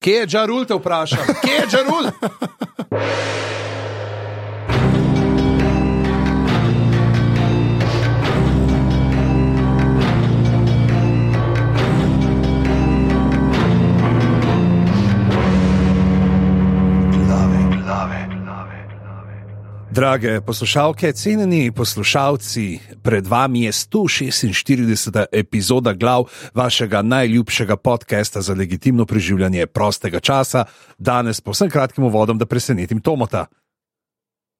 Kje je Džarul, te vprašam? Kje je Džarul? Drage poslušalke, cenjeni poslušalci, pred vami je 146. epizoda glav vašega najljubšega podcasta za legitimno preživljanje prostega časa. Danes po vsem kratkim uvodom, da presenetim Tomota.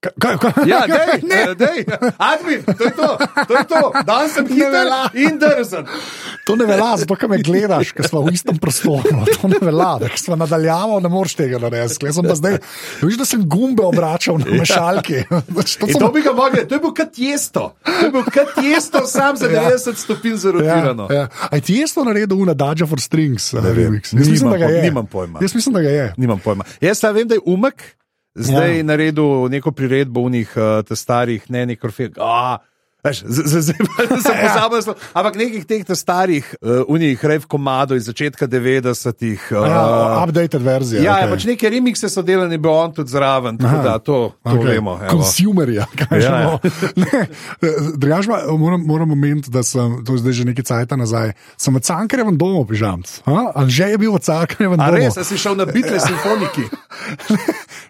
Kaj, kaj, Ja, kaj, dej, ne, eh, dej, admin, to je to, to je to. Danes sem hiter velja. in drzen. to ne velja, zato ker me gledaš, ker smo v istem prostoru. To ne velja, da smo nadaljavali, ne moreš tega narediti. Jaz sem pa zdaj, viš, da sem gumbe obračal na mešalki. Znači, to sem- to bi ga mogli, to je bil kot jesto. To je bil kot jesto, sam za Ja. 90 stopinj zarotirano. Ja, ja. Aj ti je to naredil, una Daja for Strings, ne vem. remix. Jaz mislim, Nimam da ga pojma, je. nimam pojma. Jaz mislim, da ga je. Nimam pojma. Jaz samo vem, da je umek, zdaj Ja. naredil neko priredbo v njih uh, starih, ne nekor fek. Veš, z- z- z- sem Ja. pozabil, naslov. ampak nekih teh ta starih, uh, unih rev komadov iz začetka 90-ih. Uh, Ja, updated verzija. ja, okay. pač neke remixe so delali, bil on tudi zraven, tako Aha. da to, to okay. vemo. evo. Consumerja, kaj Ja, že ja. imamo. Drugač moram, moram omeniti, da sem, to je zdaj že nekaj cajt nazaj, sem v Cankarjevem domu pižam. Ali že je bil v Cankarjevem domu? res, si šel na bitke simfoniki?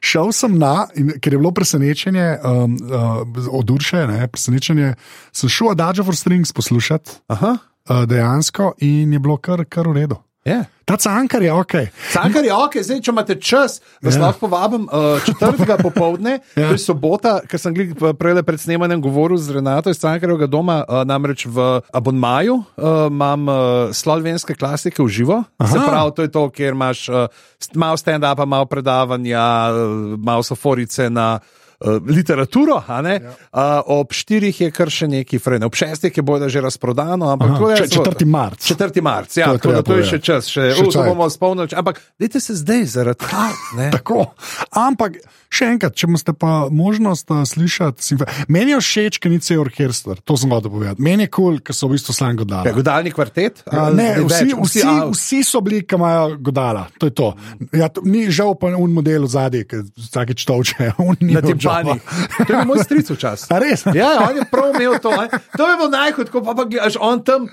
Šel sem na, in, ker je bilo presenečenje um, uh, od Urše, ne, presenečenje, sem šel Adagio for Strings poslušati Aha, uh, dejansko in je bilo kar, kar v redu. je. Ta cankar je ok. Cankar je ok, zdaj, če imate čas, vas Ja. ja. lahko povabim uh, četrtega popovdne, Ja. ja. to je sobota, ker sem glih prej pred snemanjem govoril z Renato iz Cankarjevega doma, uh, namreč v Abonmaju uh, imam uh, slovenske klasike v živo. Se pravi, to je to, kjer imaš uh, malo stand-upa, malo predavanja, uh, malo soforice na. Uh, literaturo, a? Ja. Uh, ob štirih je kar še neki frajn, ob šestih je bojda že razprodano. Ampak Aha, da je če- 4. marc. 4. marc, ja, To tako da to je še čas, še, Še cajt. bomo spomnili. Ampak dajte se zdaj zaradi tega. Tako. Ampak še enkrat, če imate pa možnost uh, slišati, simfe... meni je všeč, ker ni cel orkester, to sem hotel povedati. Meni je kul, cool, ker so v bistvu sam godali. Godalni kvartet? ali Ne, vsi, vsi, vsi so bili, ki imajo godala. To je to. Ja, to ni žal pa un model zadaj, ki vsakeč toče. Na timpani. To je moj stric včasih. Res? Ja, ja, on je prav imel to. Ne? To je bilo najhud, ko pa, pa gledaš on tam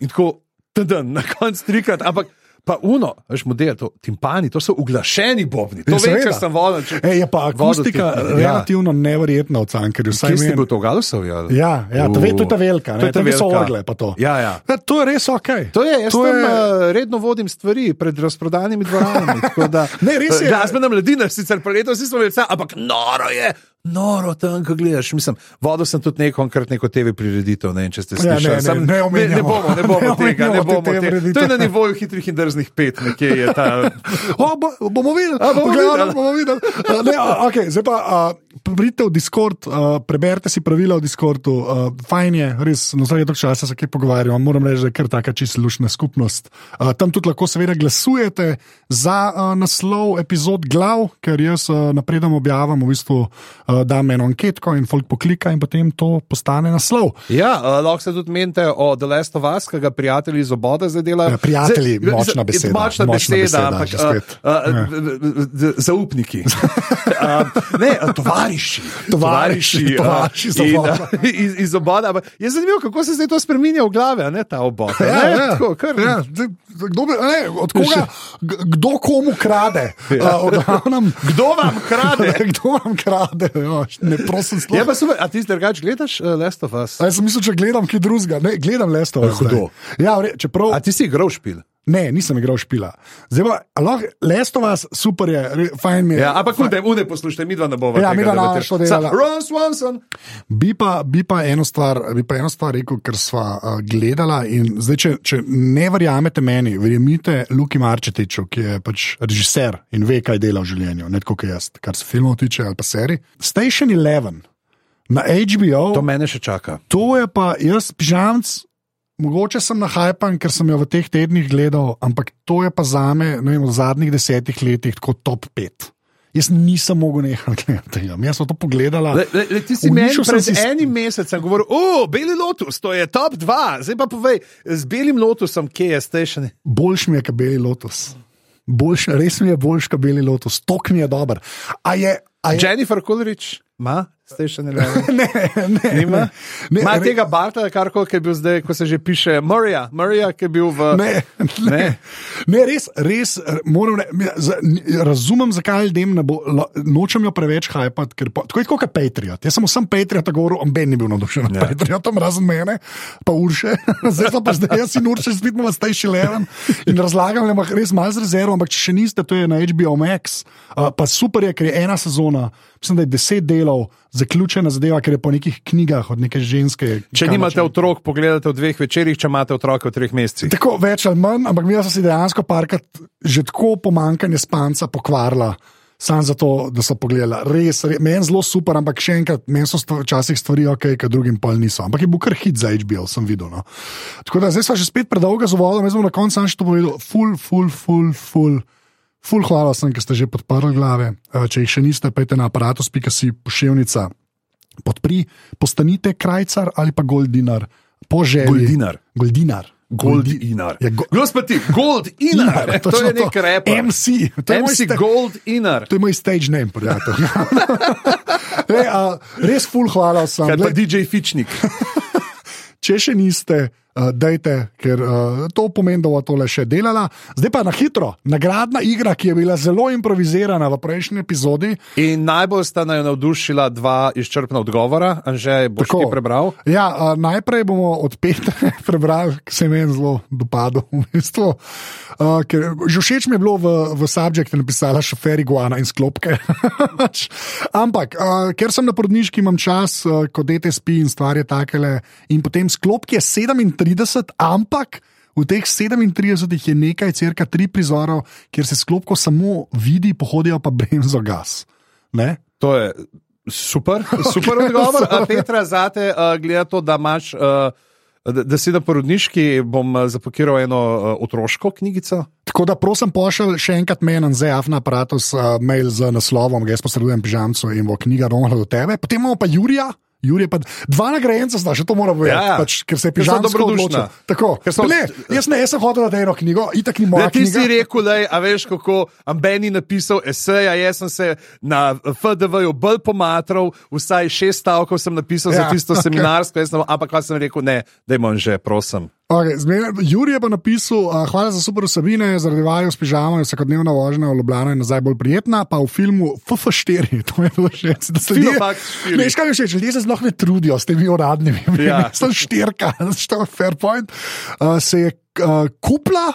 in tako, teden, na koncu trikrat. Ampak pa uno, veš, model, to timpani, to so uglašeni bobni. To Ja, vem, seveda. ker sem volil. Če... E, je pa akustika vodil ti- relativno ja. neverjetna v Cankerju. Kje si bil to Galusov? Ja, Ja, ja to, ve, to je ta velika, To je ta velika. orgle. To. Ja, ja. Ja, to je res ok. To je, jaz To tam je- je... redno vodim stvari pred razprodanimi dvoranami. Da, Ne, res je. Glasbena mladina, sicer pa letos nismo imeli vse, ampak noro je. Noro tam, ko gledaš. Mislim, vodil sem tudi neko, enkrat neko TV prireditev, ne vem, če ste Ja, slišali. ne, ne, Sam- ne ne, ne omenjamo. bomo, ne bomo Ne tega, ne te bomo TV tega. To je na nivoju hitrih in drznih pet, nekje je ta. O, bo, bomo videli, A, bomo Gledano, videli. bomo videli. A, Ne, a, okay, zdaj pa uh, pridite v Discord, uh, preberite si pravila v Discordu. Uh, fajn je, res, na vsake točke časa se kaj pogovarjamo. Moram reči, da je kar taka čisto lušna skupnost. Uh, tam tudi lahko seveda glasujete za uh, naslov epizod glav, ker jaz uh, napredom objavim, v bistvu uh, dam eno anketko in folk poklika in potem to postane naslov. Ja, uh, lahko se tudi menite o The Last of Us, ki ga prijatelji iz oboda zdaj delajo. Ja, prijatelji, Zdaj, močna beseda, Močna močna beseda, beseda, ampak uh. Ja. uh, uh, zaupniki. uh, ne, uh, tovariši. Tovariši, tovariši iz in, uh, iz, iz oboda. Je zanimivo, kako se zdaj to spremenja v glave, ne ta obod. Ja, ne, ja. tako, kar, Ja, kdo, bi- ne, od koga, kdo komu krade? Ja. Uh, odavnem, Kdo vam krade? kdo vam krade? Ja, ne, prosim, Je sploh. pa super, a ti drugače gledaš uh, Last of Us? A Jaz sem mislil, če gledam kaj drugega. Ne, gledam Lesto. hudo. Ja, re- čeprav. A ti si igral špil? Ne, nisem igral špila. Zdaj pa, a lahko Lesto vas super je, fajn mi je. Ja, ampak ude, ude poslušajte, mi dva ne bova. Ja, tega midva ne bova šla delala. Ron Swanson. Bi pa, bi, pa eno stvar, bi pa eno stvar rekel, ker sva uh, gledala. in Zdaj, če, če ne verjamete meni, verjemite Luki Marčetiču, ki je pač režiser in ve, kaj dela v življenju, ne tako kot jaz, kar se filmov tiče ali pa serij. Station 11 na HBO. To mene še čaka. To je pa jaz, pižamc, mogoče sem nahajpan, ker sem jo v teh tednih gledal, ampak to je pa za me vem, v zadnjih desetih letih tako top pet. Jaz nisem mogel nehati gledati tega. Jaz sem to le, ti si meni sem pred si enim mesecem govoril, o, Beli Lotus, to je top 2. Zdaj pa povej, z Belim Lotusom, kje je station? Boljš mi je, kot Beli Lotus. boljš, res mi je boljš, kot beli lotus, tok mi je dober. A je, a je, Jennifer Coolidge, ima Station Eleven. ne, ne, Nima? ne, ne, Ima re- tega Barta, kar koli je bil zdaj, ko se že piše, Murraya, Murraya ki je bil v. Ne, ne. Ne. ne res, res moram re, mi- za- n- razumem, zakaj ljudem ne bo, lo- nočem jo preveč hajpati, ker pa, tako je kot Patriot. Jaz sem vsem Patriot govoril, amben ni bil navdušen nad Ja. Patriotom, razen mene, pa Urše. zdaj pa zdaj jaz in Urše spitmo v Station Eleven in razlagam, da ima res malo z rezervo, ampak če še niste, to je na HBO Max. Uh, pa super je, ker je ena sezona, mislim, da je deset delov, zaključena zadeva, ker je po nekih knjigah od neke ženske. Če nimate otrok, pogledate v dveh večerjih, če imate otroke v treh mesecih. Tako več ali manj, ampak mi smo si dejansko parkrat že tako pomankanje spanca pokvarila. Sam zato, da so pogledali, res, res meni zelo super, ampak še enkrat, meni so včasih stvari ok, ki drugim pa niso. Ampak je bil kar hit za HBO, sem videl. No. Tako da zdaj smo že spet predolgo z vodom, jaz bom na koncu samo še to povedal, full, full, full, full. Ful, hvala sem, ker ste že podprli glave. Eh, Če jih še niste, pejte na aparatus.si pošiljnica. Podpri, postanite krajcar ali pa goldinar. Po želji. Goldinar. Goldinar. Goldinar. Ja, go- Gospod, Goldinar, to točno je nek reper. MC, to je MC Goldinar. To je moj stage name, prijatelj. Le, a, res ful, hvala sem. Kaj pa DJ Fičnik. če še niste, uh, dajte, ker uh, to pomeni, da bo tole še delala. Zdaj pa na hitro, nagradna igra, ki je bila zelo improvizirana v prejšnji epizodi. In najbolj sta naj navdušila dva izčrpna odgovora, Anže, boš Tako. ti prebral. Ja, uh, najprej bomo od Petra prebrali, ki se je meni zelo dopadlo. V bistvu. uh, ker, že všeč mi je bilo v, v subjektu napisala šofer iguana in sklopke. Ampak, uh, ker sem na porodniški, imam čas, uh, ko dete spi in stvari takele. In potem sklopki je 37, ampak. V teh 37 je nekaj, crka tri prizorov, kjer se sklopko samo vidi, pohodijo pa benzogas. Ne? To je super, super odgovor. A Petra, zate uh, gleda to, da imaš. Uh, Da, da si na porodniški, bom uh, zapakiral eno otroško knjigico. Tako da prosim, pošlji še enkrat meni na ZAF na aparatus uh, mail z naslovom, jaz posredujem pižamcu in bo knjiga romala do tebe. Potem imamo pa Jurija. Jurij pa dva nagrajenca, znaš, še to moram povedati, Ja, ja. pač, ker se je pižamsko dobrodušna. odločil. Tako, so- Le, jaz ne, jaz sem hotel dati eno knjigo, itak ni Da, moja ti si knjiga. rekel, da a veš, kako Ambeni napisal esej, a jaz sem se na FDV-ju bolj pomatral, vsaj šest stavkov sem napisal ja, za tisto okej. seminarsko, sem, ampak kaj sem rekel, ne, dajmo že, prosim. Okay, zmeraj- Jurij je pa napisal, uh, hvala za super vsebine, zaradi vaju s pižamo je vsakodnevna vožnja v Ljubljano je nazaj bolj prijetna, pa v filmu FF4, to je bilo štiri. Ne, veš, kaj je všeč, ljudje se sploh ne trudijo s temi uradnimi. Ja. Sem štirka, što je fair point. Uh, se je uh, kupla,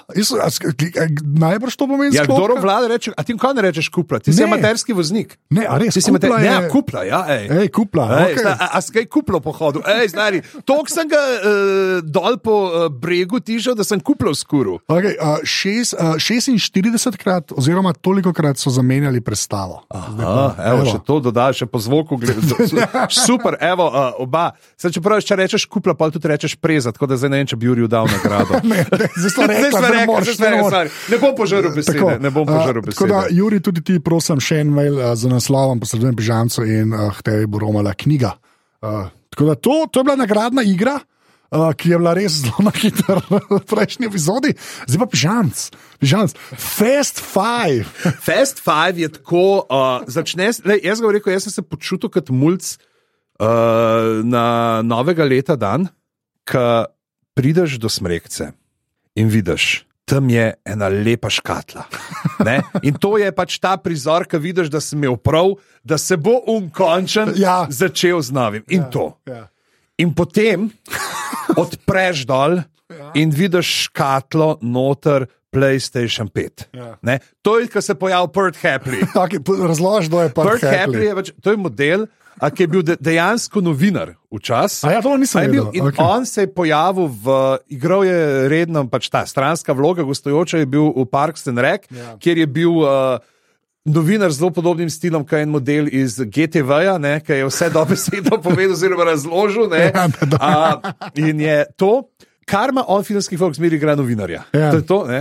najbrž to pomeni Ja, kdo vlada reče, a ti kaj ne rečeš kupla, ti si amaterski voznik. Ne, a res, Ti si amater, kupla ne, je- ja, kupla, ja, ej. Ej, kupla, Ej, okej. zna, a, a skaj kuplo po hodu, ej, znari. Tok sem ga uh, dol po uh, bregu tižal, da sem kuplo skuru. Okay, uh, šest, uh, 46 krat, oziroma toliko krat so zamenjali predstavo. Aha, evo, evo. še to dodaš, še po zvoku. gled- Super, evo, uh, oba. Saj, čeprav, če rečeš kupla, pa tudi rečeš preza, tako da zdaj ne vem, če bi Juriju dal nagrado. Ne, zdaj smo rekli, da ne moreš, ne sorry. Ne bom požrl besede. Tako, Ne bom požrl a, Tako da, besede. Juri, tudi ti, prosim, še en mail uh, z naslovom, posredujem pižamcu in uh, tebi bo romala knjiga. Uh, tako da, to, to je bila nagradna igra. Uh, ki je bila res zelo na hitro v prejšnji epizodi, zdaj pa pižamc, pižamc, Fast Five. Fast Five je tako, uh, začneš, lej, jaz ga rekel, jaz sem se počutil kot mulj uh, na novega leta dan, ko prideš do smrekce in vidiš. Tam je ena lepa škatla. Ne? In to je pač ta prizor, ki vidiš, da si imel prav, da se bo unkončen Ja. začel z novim. In to. Ja. In potem odpreš dol in vidiš škatlo noter PlayStation 5. Ja. Ne? To je, ko se pojavi Pert Hapley. Okay, Razloži, kdo je pa Pert Hapley je, pač, to je model, a, ki je bil de, dejansko novinar včasih. A ja, to nisem vedel, in okej. on se je pojavil v, igral je redno, pač ta stranska vloga, gostujoča je bil v Parks and Rec, Ja. kjer je bil. Uh, Novinar z zelo podobnim stilom, kot je en model iz GTV-ja, ne, ki je vse dobesedno povedal, oziroma razložil. Ne, Ja, a, in je to, kar ima on, filmski folk, zmeri igra novinarja. Ja. To je to, ne?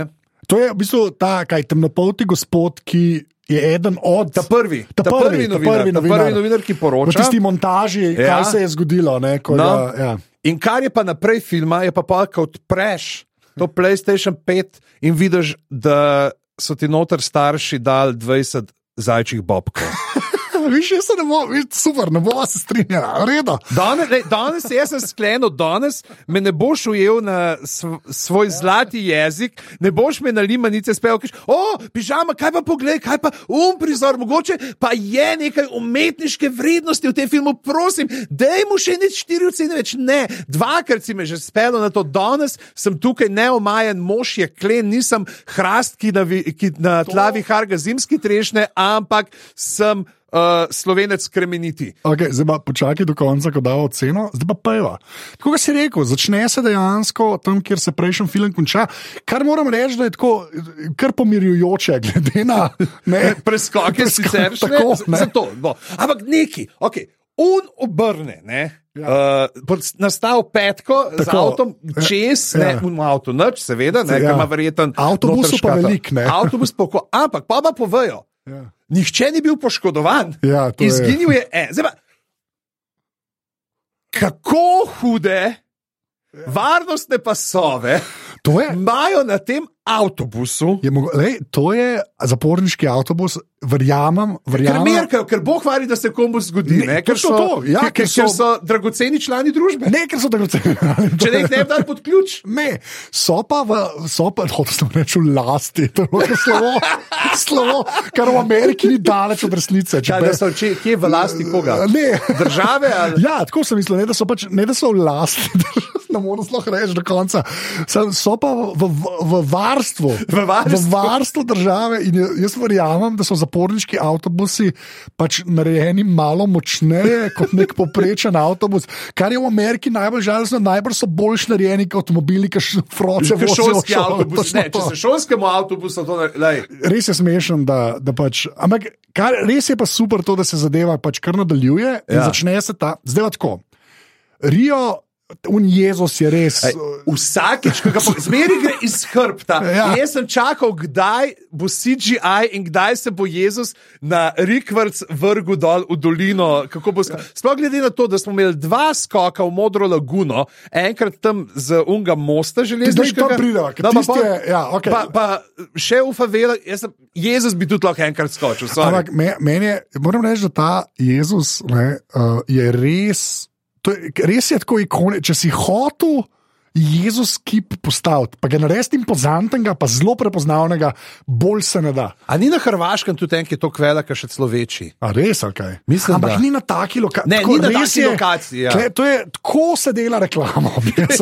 To je v bistvu ta, kaj temnopolti gospod, ki je eden od. Ta prvi, Ta ta prvi, prvi, ta novinar, prvi ta novinar. prvi novinar, ki v poroča. tisti montaži, ja. Kaj se je zgodilo. Ne, ko No. ga, ja. In kar je pa naprej filma, je pa pa, ko odpreš to PlayStation 5 in vidiš, da so ti noter starši dal 20 zajčjih bobkov. Viš, jaz se ne morem, super, ne bomo se strinjali, redo. Danes, lej, danes jaz sem sklenil, danes me ne boš ujel na sv svoj zlati jezik, ne boš me na limanice spel, ki o, pižama, kaj pa pogled, kaj pa um prizor, mogoče pa je nekaj umetniške vrednosti v tem filmu, prosim, daj mu še nič štiri ocene več. Ne, dvakrat si me že spelo na to, danes sem tukaj neomajen, mož je klen, nisem hrast, ki na, vi, ki na tlavi harga zimski trešne, ampak sem uh, slovenec kremeniti. Okay, zdaj pa počakaj do konca, ko da oceno, zdaj pa peva. Tako kot si rekel, začne se dejansko tam, kjer se prejšnji film konča. Kar moram reči, da je tako kar pomirjujoče, glede na preskoke, sicer še tako. Ne? Zato, no. Ampak neki, ok. Un obrne, ne, ja. uh, nastal petko Tako, z avtom, čez, ja. ne, v avtu, noč, seveda, ne, ja. ima verjeten. Avtobus pa velik, ne. Avtobus pa, ampak pa pa povejo. Ja. Nihče ni bil poškodovan, ja, izginil je. je Zdaj, kako hude, varnostne pasove imajo na tem avtobusu. Je mogo, lej, to je zaporniški avtobus, verjamem. verjamem. Ker, merkajo, ker Bog vari, da se komu zgodi. Ne, ne, ker, so, to, ja, ker, ker, so, ker so dragoceni člani družbe. Ne, ker so dragoceni. Če ne jih ne bi pod ključ. Ne, so pa v, so pa, no, to reče, v lasti, to je slovo, slovo, kar v Ameriki ni daleč od resnice. Če ja, so, če, kje je v lasti koga? Ne. Države? Ali? Ja, tako sem mislil, ne da so, pač, ne, da so v lasti. Ne morem sploh reči do konca. So pa v, v, v varstvu, v varstvu. v varstvu države. In jaz verjamem, da so zaporniški avtobusi pač narejeni malo močneje kot nek poprečen avtobus. Kar je v Ameriki najbolj žalostno, najbolj so boljš narejeni kot avtomobili, ki še froče v šolski avtobus. Ne, če se šolskemu avtobusu to ne. Res je smešen, da, da pač. Ampak kar, res je pa super to, da se zadeva pač kar nadaljuje in ja. začne se ta. Zdaj tako. Rio Un Jezus je res. Ej, vsakeč, ko ga zmeri gre iz hrbta. Ja. Jaz sem čakal, kdaj bo CGI in kdaj se bo Jezus na Rikvrc vrgel dol v dolino. Ja. Sploh glede na to, da smo imeli dva skoka v Modro laguno, enkrat tam z Unga mosta železniškega. Zdaj to pride, ker no, pa, ja, okay. pa, pa še v favela, Jezus bi tudi lahko enkrat skočil. Ampak meni je, moram reči, da ta Jezus ne, uh, je res. Je, res je tako ikone, če si hotel Jezus kip postaviti, pa ga narediti impozantnega, pa zelo prepoznavnega, bolj se ne da. A ni na Hrvaškem tudi en, ki je to kvela, ki še celo večji? A res, okay. Mislim, Ampak da. ni na taki lokaciji. Ne, tako, ni na taki je, lokaciji. Ja. To je tako se dela reklama,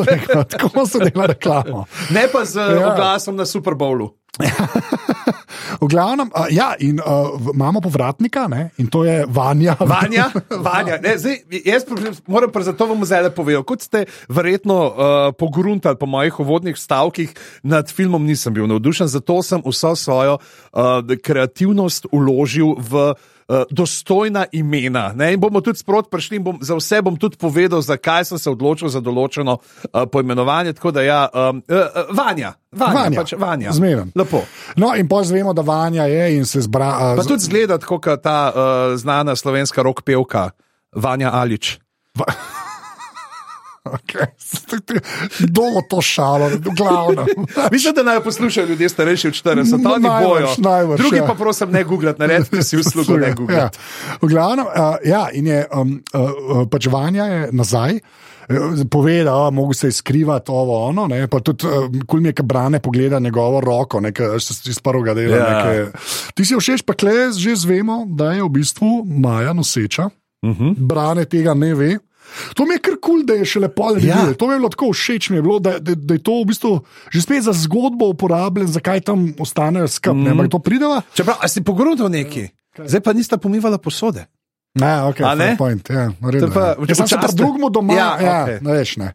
tako se dela reklama. Ne pa z ja. oglasom na Super Bowlu. v glavnem, uh, ja, in uh, imamo povratnika, ne, in to je Vanja. Vanja, Vanja. Ne, zdaj, jaz moram pa zato vam zdaj povedati. Kot ste verjetno uh, pogruntali po mojih uvodnih stavkih, nad filmom nisem bil navdušen, zato sem vso svojo uh, kreativnost uložil v. Uh, dostojna imena. Ne? In bomo tudi sprot prišli, bom, za vse bom tudi povedal, zakaj sem se odločil za določeno uh, poimenovanje. Tako da, ja, um, uh, uh, Vanja, Vanja, Vanja. Pač Vanja. Zmeren. Lepo. No, in pa zvemo, da Vanja je in se zbra. Uh, pa tudi zgleda, kot ta uh, znana slovenska rock pevka, Vanja Alič. Va Okay. Dolgo to šalo, glavno. Mislim, da naj poslušajo ljudje starejši od 40, to ni bojo. Najvrš, Drugi ja. pa prosim, ne googlati, naredite si uslugo, ne googlati. Ja. V glavnem, uh, ja, in je um, uh, pač Vanja je nazaj. Povedal, da se je skrivati ovo, ono, ne, pa tudi, ko mi je brane, pogleda njegovo roko, nekaj iz prvega dela. Ja. Nekaj. Ti si všeč, pa klez, že zvemo, da je v bistvu Maja noseča. Uh Mhm. -huh. Brane tega ne ve. To mi je kar kul, cool, da je še lepo ali ja. ne. To mi je bilo tako všeč, mi je bilo, da, da, da je to v bistvu že spet za zgodbo uporabljen, zakaj tam ostanejo skupaj. Mm. To prideva. Čeprav si pogrunil neki, zdaj pa nista pomivala posode. Ne, okay, ne? Point, ja, pa, če sem se pa drugemu doma, ja, ja, okay. ne veš. Ne.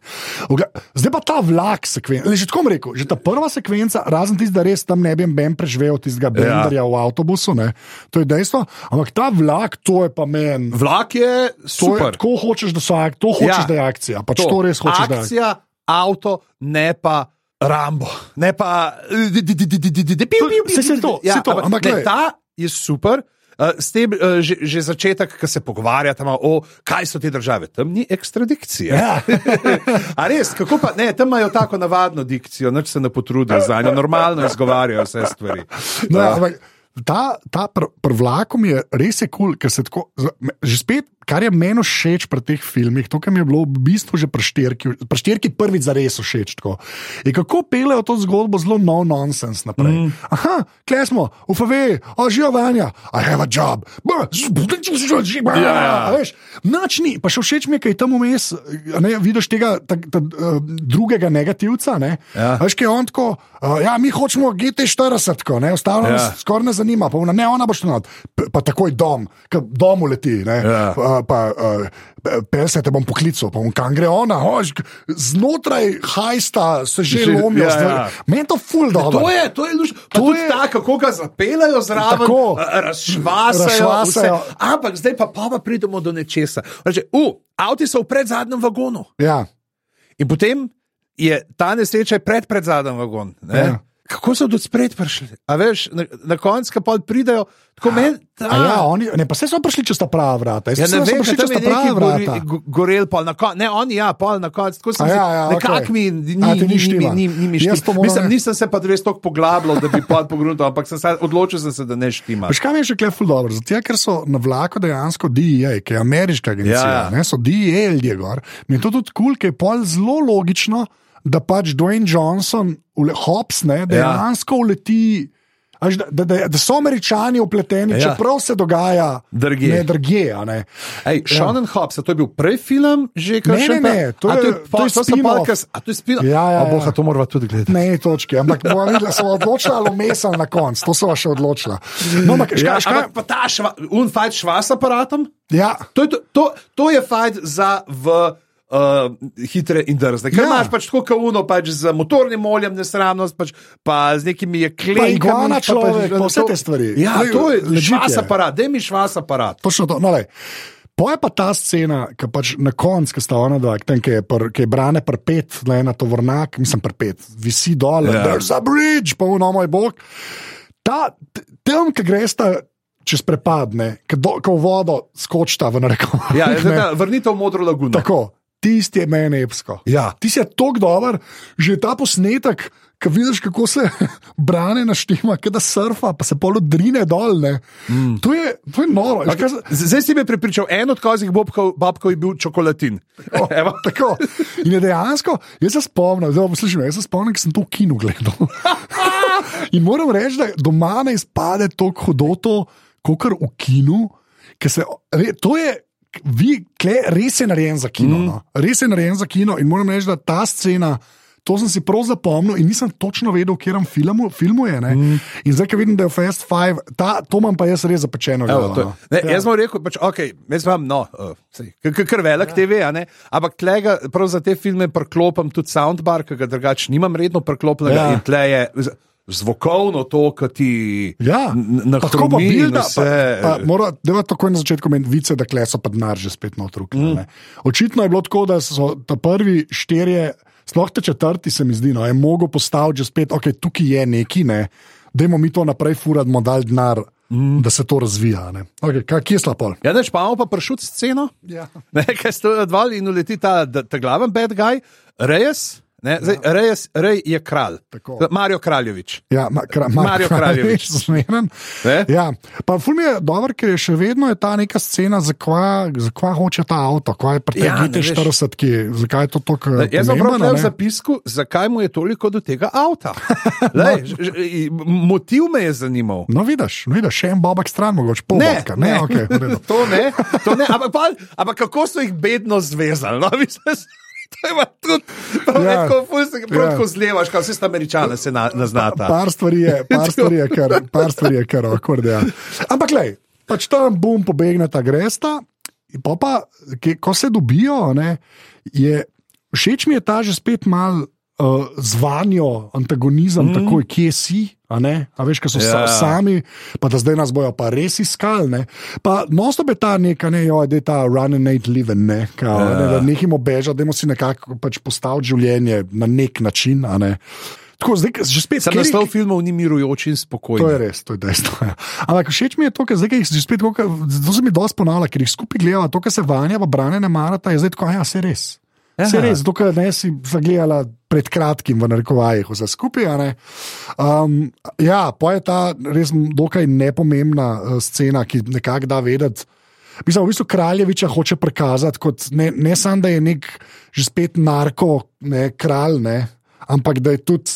Zdaj pa ta vlak sekvenca. Že tako rekel, že ta prva sekvenca, razen tisti, da res tam ne bi ben preživel tistega benderja ja. v avtobusu, ne. to je dejstvo. Ampak ta vlak, to je pa meni. Vlak je super. Je, tako hočeš, da so akcije, to hočeš, ja, da je akcija. Pač to. to res hočeš, akcija, da je akcija. Avto, ne pa. Rambo, ne pa. Vse se to, ja, ampak ta je super, Uh, s tem uh, že, že začetek, ki se pogovarjate o kaj so te države. Tam ni ekstradikcije. Ja. A res, kako pa ne, tam imajo tako navadno dikcijo, noč se ne potrudijo za njo, normalno izgovarjajo vse stvari. No, Ja. ja. ampak Ta, ta pr, prvlakom je res je kul, cool, ker se tako. Že spet, kar je meni všeč pri teh filmih, to, kar mi je bilo v bistvu že pri štirki, pri štirki prvič za res všeč. Tako, je kako pelejo to zgodbo zelo no nonsense naprej. Mm. Aha, kle smo, ufave, ožijo vanja, I have a job. Ja, ja. Veš, Nač ni, pa še všeč mi je, kaj tam vmes, ne, vidiš tega tak, tak, uh, drugega negativca. Ne, Ja. Veš, kaj je on tako, uh, ja, mi hočemo GT40, tako, ne, ostalo Ja. nas skoraj ne zanima, pa ona, ne, ona not, P- pa takoj dom, dom uleti, ne, Ja. Pa, pa uh, pelse te bom poklical, pa bom kam gre ona, hoš, znotraj hajsta se že Že- lomijo, ja, ja, meni to ful dobro. To je, to je luš. To To je tako, kako ga zapeljajo zraven, Tako. razšvasajo. Razšvasajo. vse. Ampak zdaj pa, pa, pa pridemo do nečesa. Reče, uh, avti so v predzadnjem vagonu. Ja. In potem je ta nesreča pred predzadnjem vagon. ne. Ja. Kako so do spred prišli? A veš, na, na koncu, ko pa pridejo, tako meni. A ja, oni, ne, pa se so prišli čez ta prava vrata. Jaz Ja, ne so vem, če neki prava vrata. gori, go- gorel, pol na koncu. Ne, oni ja, pol na koncu. Tako sem A si, ja, ja, nekako okej. mi ni, A, ni ni, ni, ni, ni štima. Mislim, nisem se pa res tako poglabljal, da bi pod pogrunil, ampak sem se odločil, sem se, da ne štima. Veš, kaj mi je še kleful dobro? Zato, ker so na vlaku dejansko DEA, ki je ameriška agencija, Ja, ja, ja. ne, so DEA ljudje gor. Mi je to tudi kul, cool, ker je pol zelo logično, da pač Dwayne Johnson, Hobbs, ne, dejansko ja. uleti. Až, da, da, da, so američani upleteni, Ja. ja. čeprav se dogaja Drugje. Ne, drugje a ne. Ej, Sean and Hobbs, a to je bil prej film, že kaj Ne, še ne, ne, to A je- pa- to je so spin-off. pa kas- A to je spin-off? Ja, ja, A boha, ja. to moramo tudi gledati. Ne, točke, ampak bomo videli, da so odločila ali umesala na koncu, to so še odločila. No, ampak, Ja, škaj, škaj, ampak pa ta šva, un fight šva s aparatom? ja, To je, to, to, to je fight za v. Uh, hitre in drzne. Ja. Ker imaš pač tako kauno, pač z motornim oljem, nesramnost, pač, pa z nekimi jeklenkami. iguana pa človek, pač, pa vse to- te stvari. Ja, Lej, to je švas aparat, da mi švas aparat. Točno to. No, lej. Po je pa ta scena, ki pač na koncu, ki sta ona dva, tam, ki je, pr, ki je brane prpet, le na tovornjak, mislim prpet, visi dol, Ja. yeah. there's a bridge, pa no moj bog. Ta, tam, ki greš čez prepadne, ko v vodo skočita v narekovaju. Ja, vrnitev v modro laguno. Tako, tisti je meni epsko. Ja. Ti si tako dober, že ta posnetek, ki vidiš, kako se brane naštima, da surfa, pa se polo drine dol. Mm. To, je, to je noro. Okay. Kaj, Zdaj si me prepričal, en od kozih bobkov, babkov je bil čokolatin. Evo. tako. In je dejansko, jaz se spomnim, zelo poslušam, jaz se spomnim, ker sem to v kinu gledal. In moram reči, da doma ne izpade tako hudo to, kot v kinu, se, re, to je. Vi, kle, res je narejen za kino. Mm. No. Res je narejen za kino in moram reči, da ta scena, to sem si prav zapomnil in nisem točno vedel, v katerem filmu, filmu je. Mm. In zdaj, ko vidim, da je Fast Five, ta, to imam pa jaz res zapečeno. Evo, glavo, to je- no. ne, jaz sem rekel, pač, okay, jaz imam, no, uh, kar velik TV, a ne, ampak tlega, prav za te filme preklopim tudi soundbar, ki ga drugače nimam redno preklopljenega Ja. ja. in tle je zvokovno to, ki ti Ja, na tako bilda, vse. pa, pa, mora, deva takoj na začetku meni vice, da kleso pa denar že spet notruk. Mm. Očitno je bilo tako, da so ta prvi štirje, sploh te četrti, se mi zdi, no, je mogel postaviti že spet, ok, tukaj je neki, ne, dajmo mi to naprej furati, bomo dali denar, mm. da se to razvija. ne. Okay, kaj, kje je slapol? Ja, neč pa imamo pa pršut sceno, Ja. ne, kaj stojijo dva in uleti ta, ta, glaven bad guy, Reyes. Ne, zdaj, Ja. Reyes, Rej je kralj, Tako. Mario Kraljevič. Ja, ma, kra, ma, Mario Kraljevič. zmeren. Ja, pa ful mi je dobro, ker je še vedno je ta neka scena, zakaj za hoče ta avto, kaj je pri Ja, veš. GT40, ki, zakaj je to tako. Jaz sem prav v zapisku, zakaj mu je toliko do tega avta. Lej, ž- ž- motiv me je zanimal. No, vidiš, vidiš, še en babak stran, mogoče pol Ne, babka. ne. ne, okay. To ne, to ne ampak, pa, ampak kako so jih bedno zvezali? No, to je pa tudi, pa Ja. ja. tako, ful se Ja. zlevaš, kot vse američane se na, naznata. Par stvari je, par stvari je kar, par stvari je kar, akord, ja. Ampak, lej, pač tam bum pobegneta gresta, in pol pa, ki, ko se dobijo, ne, je, všeč mi je ta že spet mal. Uh, zvanjo antagonizem, mm. tako kje si, a, ne? a veš, kaj so Ja. ja. sami, pa da zdaj nas bojo pa res iskali. ne. Pa nosto je ta neka, ne, jo, da je ta run and ain't living, ne, kao, ja. ne, da nehimo bežati, da si nekako pač postaviti življenje na nek način. a Ne. Tako, zdaj, že spet kateri- naslov filmov ni mirujoč in To je res, to je dejstvo. Ja. Ampak všeč mi je to, ker zdaj, ke jih že spet, to se mi dosti ponavlja, ker jih skupaj gledava, to, kar se vanja, pa brane ne marata, je zdaj tako, ja, se res. Se Aha. res, ker ne si zagledala pred kratkim v narekovajih vse skupaj. Um, ja, pa je ta res dokaj nepomembna uh, scena, ki nekako da vedeti. Mislim, v bistvu Kraljeviča hoče prikazati kot ne, ne samo, da je nek že spet narko, ne, kralj, ne, ampak da je tudi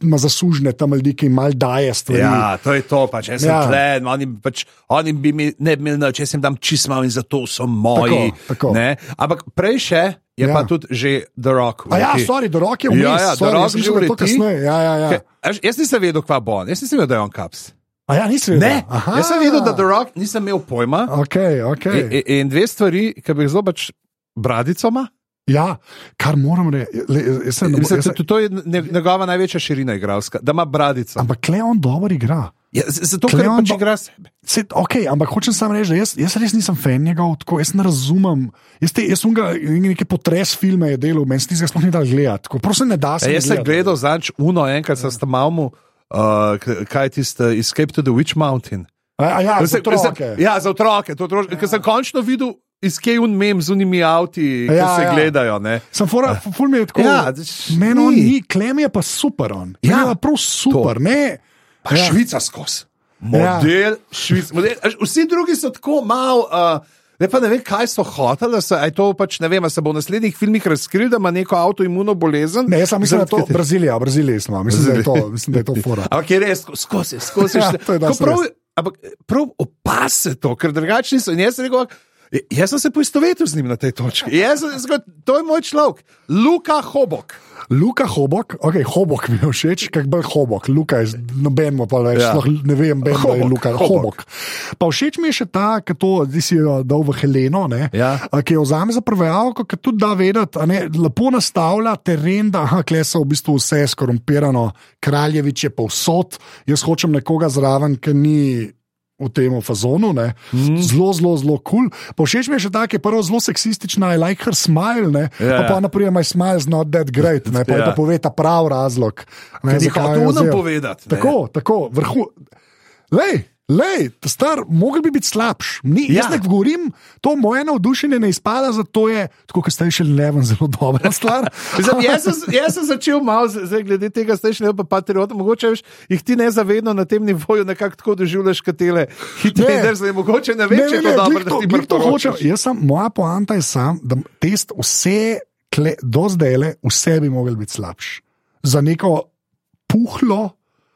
ima zaslužne tam ljudi, ki jim mal daje stvari. Ja, to je to. Pač. Jaz sem Ja. ja. tle, oni, pač, oni bi mi ne bi imeli nič, jaz jim dam čismal in zato so moji. Tako, tako. ne. Ampak prej še je Ja. pa tudi že The Rock. A ja, sorry, do roke je vmes. Ja, ja, The sorry, Rock sem že mislil, da je uleti. kasneje. Ja, ja, ja. Kaj, Jaz nisem vedel, kva bo on, jaz nisem vedel, da je on kaps. A ja, nisem vedel. Ne, Aha. jaz sem vedel, da The Rock nisem imel pojma. Okay, okay. In, in- in dve stvari, ki bi jih zelo pač bradicoma. Ja, kar moram reči. to, je njegova največja širina igralska, da ima bradico. Ampak kle on dobro igra. Ja, zato, ker Kleon pač igra sebe. Se, okay, ampak hočem samo reči, da jaz, jaz res nisem fan njegov, tako jaz ne razumem. Jaz, te, jaz sem ga nekaj potres filme je delal, meni se tistega sploh ni dal gledati. Tako, Prosim, ne da se. Ja, jaz sem gledal zadnjič Uno, enkrat sem tam malmu, uh, kaj je tisto Escape to the Witch Mountain. A, a ja, za sem- ker sem- otroke. Ja, za otroke. to otroške- Ker sem končno videl. Izkej un mem z unimi avti, ki Ja, se ja. gledajo. Ne? Sem fora, ful mi je tako. Ja, meni on ni. klem je pa super on. Ja, Ja, prav super, ne. Pa Ja. Švica skozi. Model, ja. švic, model. Vsi drugi so tako malo. Uh, Ne, ne vem, kaj so hoteli, da se, a je to pač, ne vem, se bo v naslednjih filmih razkril, da ima neko avtoimuno bolezen. Ne, jaz sem mislil, da je to Brazilija, Brazilija smo, mislim, da je to, mislim, da je to fora. Ampak je res, sko- skozi, skozi. Ja, to prav, prav opase to, ker drugače niso. In jaz rekel, jaz sem se poistovetil z njim na tej točki. Jaz, jaz, to je moj človek, Luka Hobok. Luka Hobok, ok, Hobok mi je všeč, kaj bolj Hobok, Luka je noben pa več, Ja. ne vem, ben, da je Hobok, Luka Hobok. Hobok. Pa všeč mi je še ta, ki to, si jo dal v Heleno, ne, Ja. a, ki jo vzame za prevajalko, ki tudi da vedeti, ne, lepo nastavlja teren, da aha, kle so v bistvu vse skorumpirano, kraljevič je povsod, jaz hočem nekoga zraven, ki ni. V tem fazonu, ne. Mhm. zelo, zelo, zelo kul. Cool. Všeč mi je še ta, ki je prvo zelo seksistična, I like her smile, ne. Ja, pa, pa ja. naprimer, my smile is not that great, ne, pa ja. Ja. pa pove ta prav razlog. Ne, Ker ni zakaj hotel jo nam vzel. povedati, ne. Tako, tako, vrhu. Lej, lej, ta star, mogel bi biti slabš. Ni, ja. Ja. Jaz ne govorim, to moje navdušenje ne izpada, zato je, tako kot ste še leven, zelo dobra stvar. Mislim, jaz, sem, jaz sem začel malo, zdaj, glede tega, zdaj še ne pa patriota, mogoče veš, jih ti nezavedno na tem nivoju nekako tako doživljaš, katele hitre Ne. drze, mogoče ne vem, če je to dobro, da ti to. Jaz sem, moja poanta je sam, da test vse, kle, do zdaj le, vse bi mogel biti slabš. Za neko puhlo.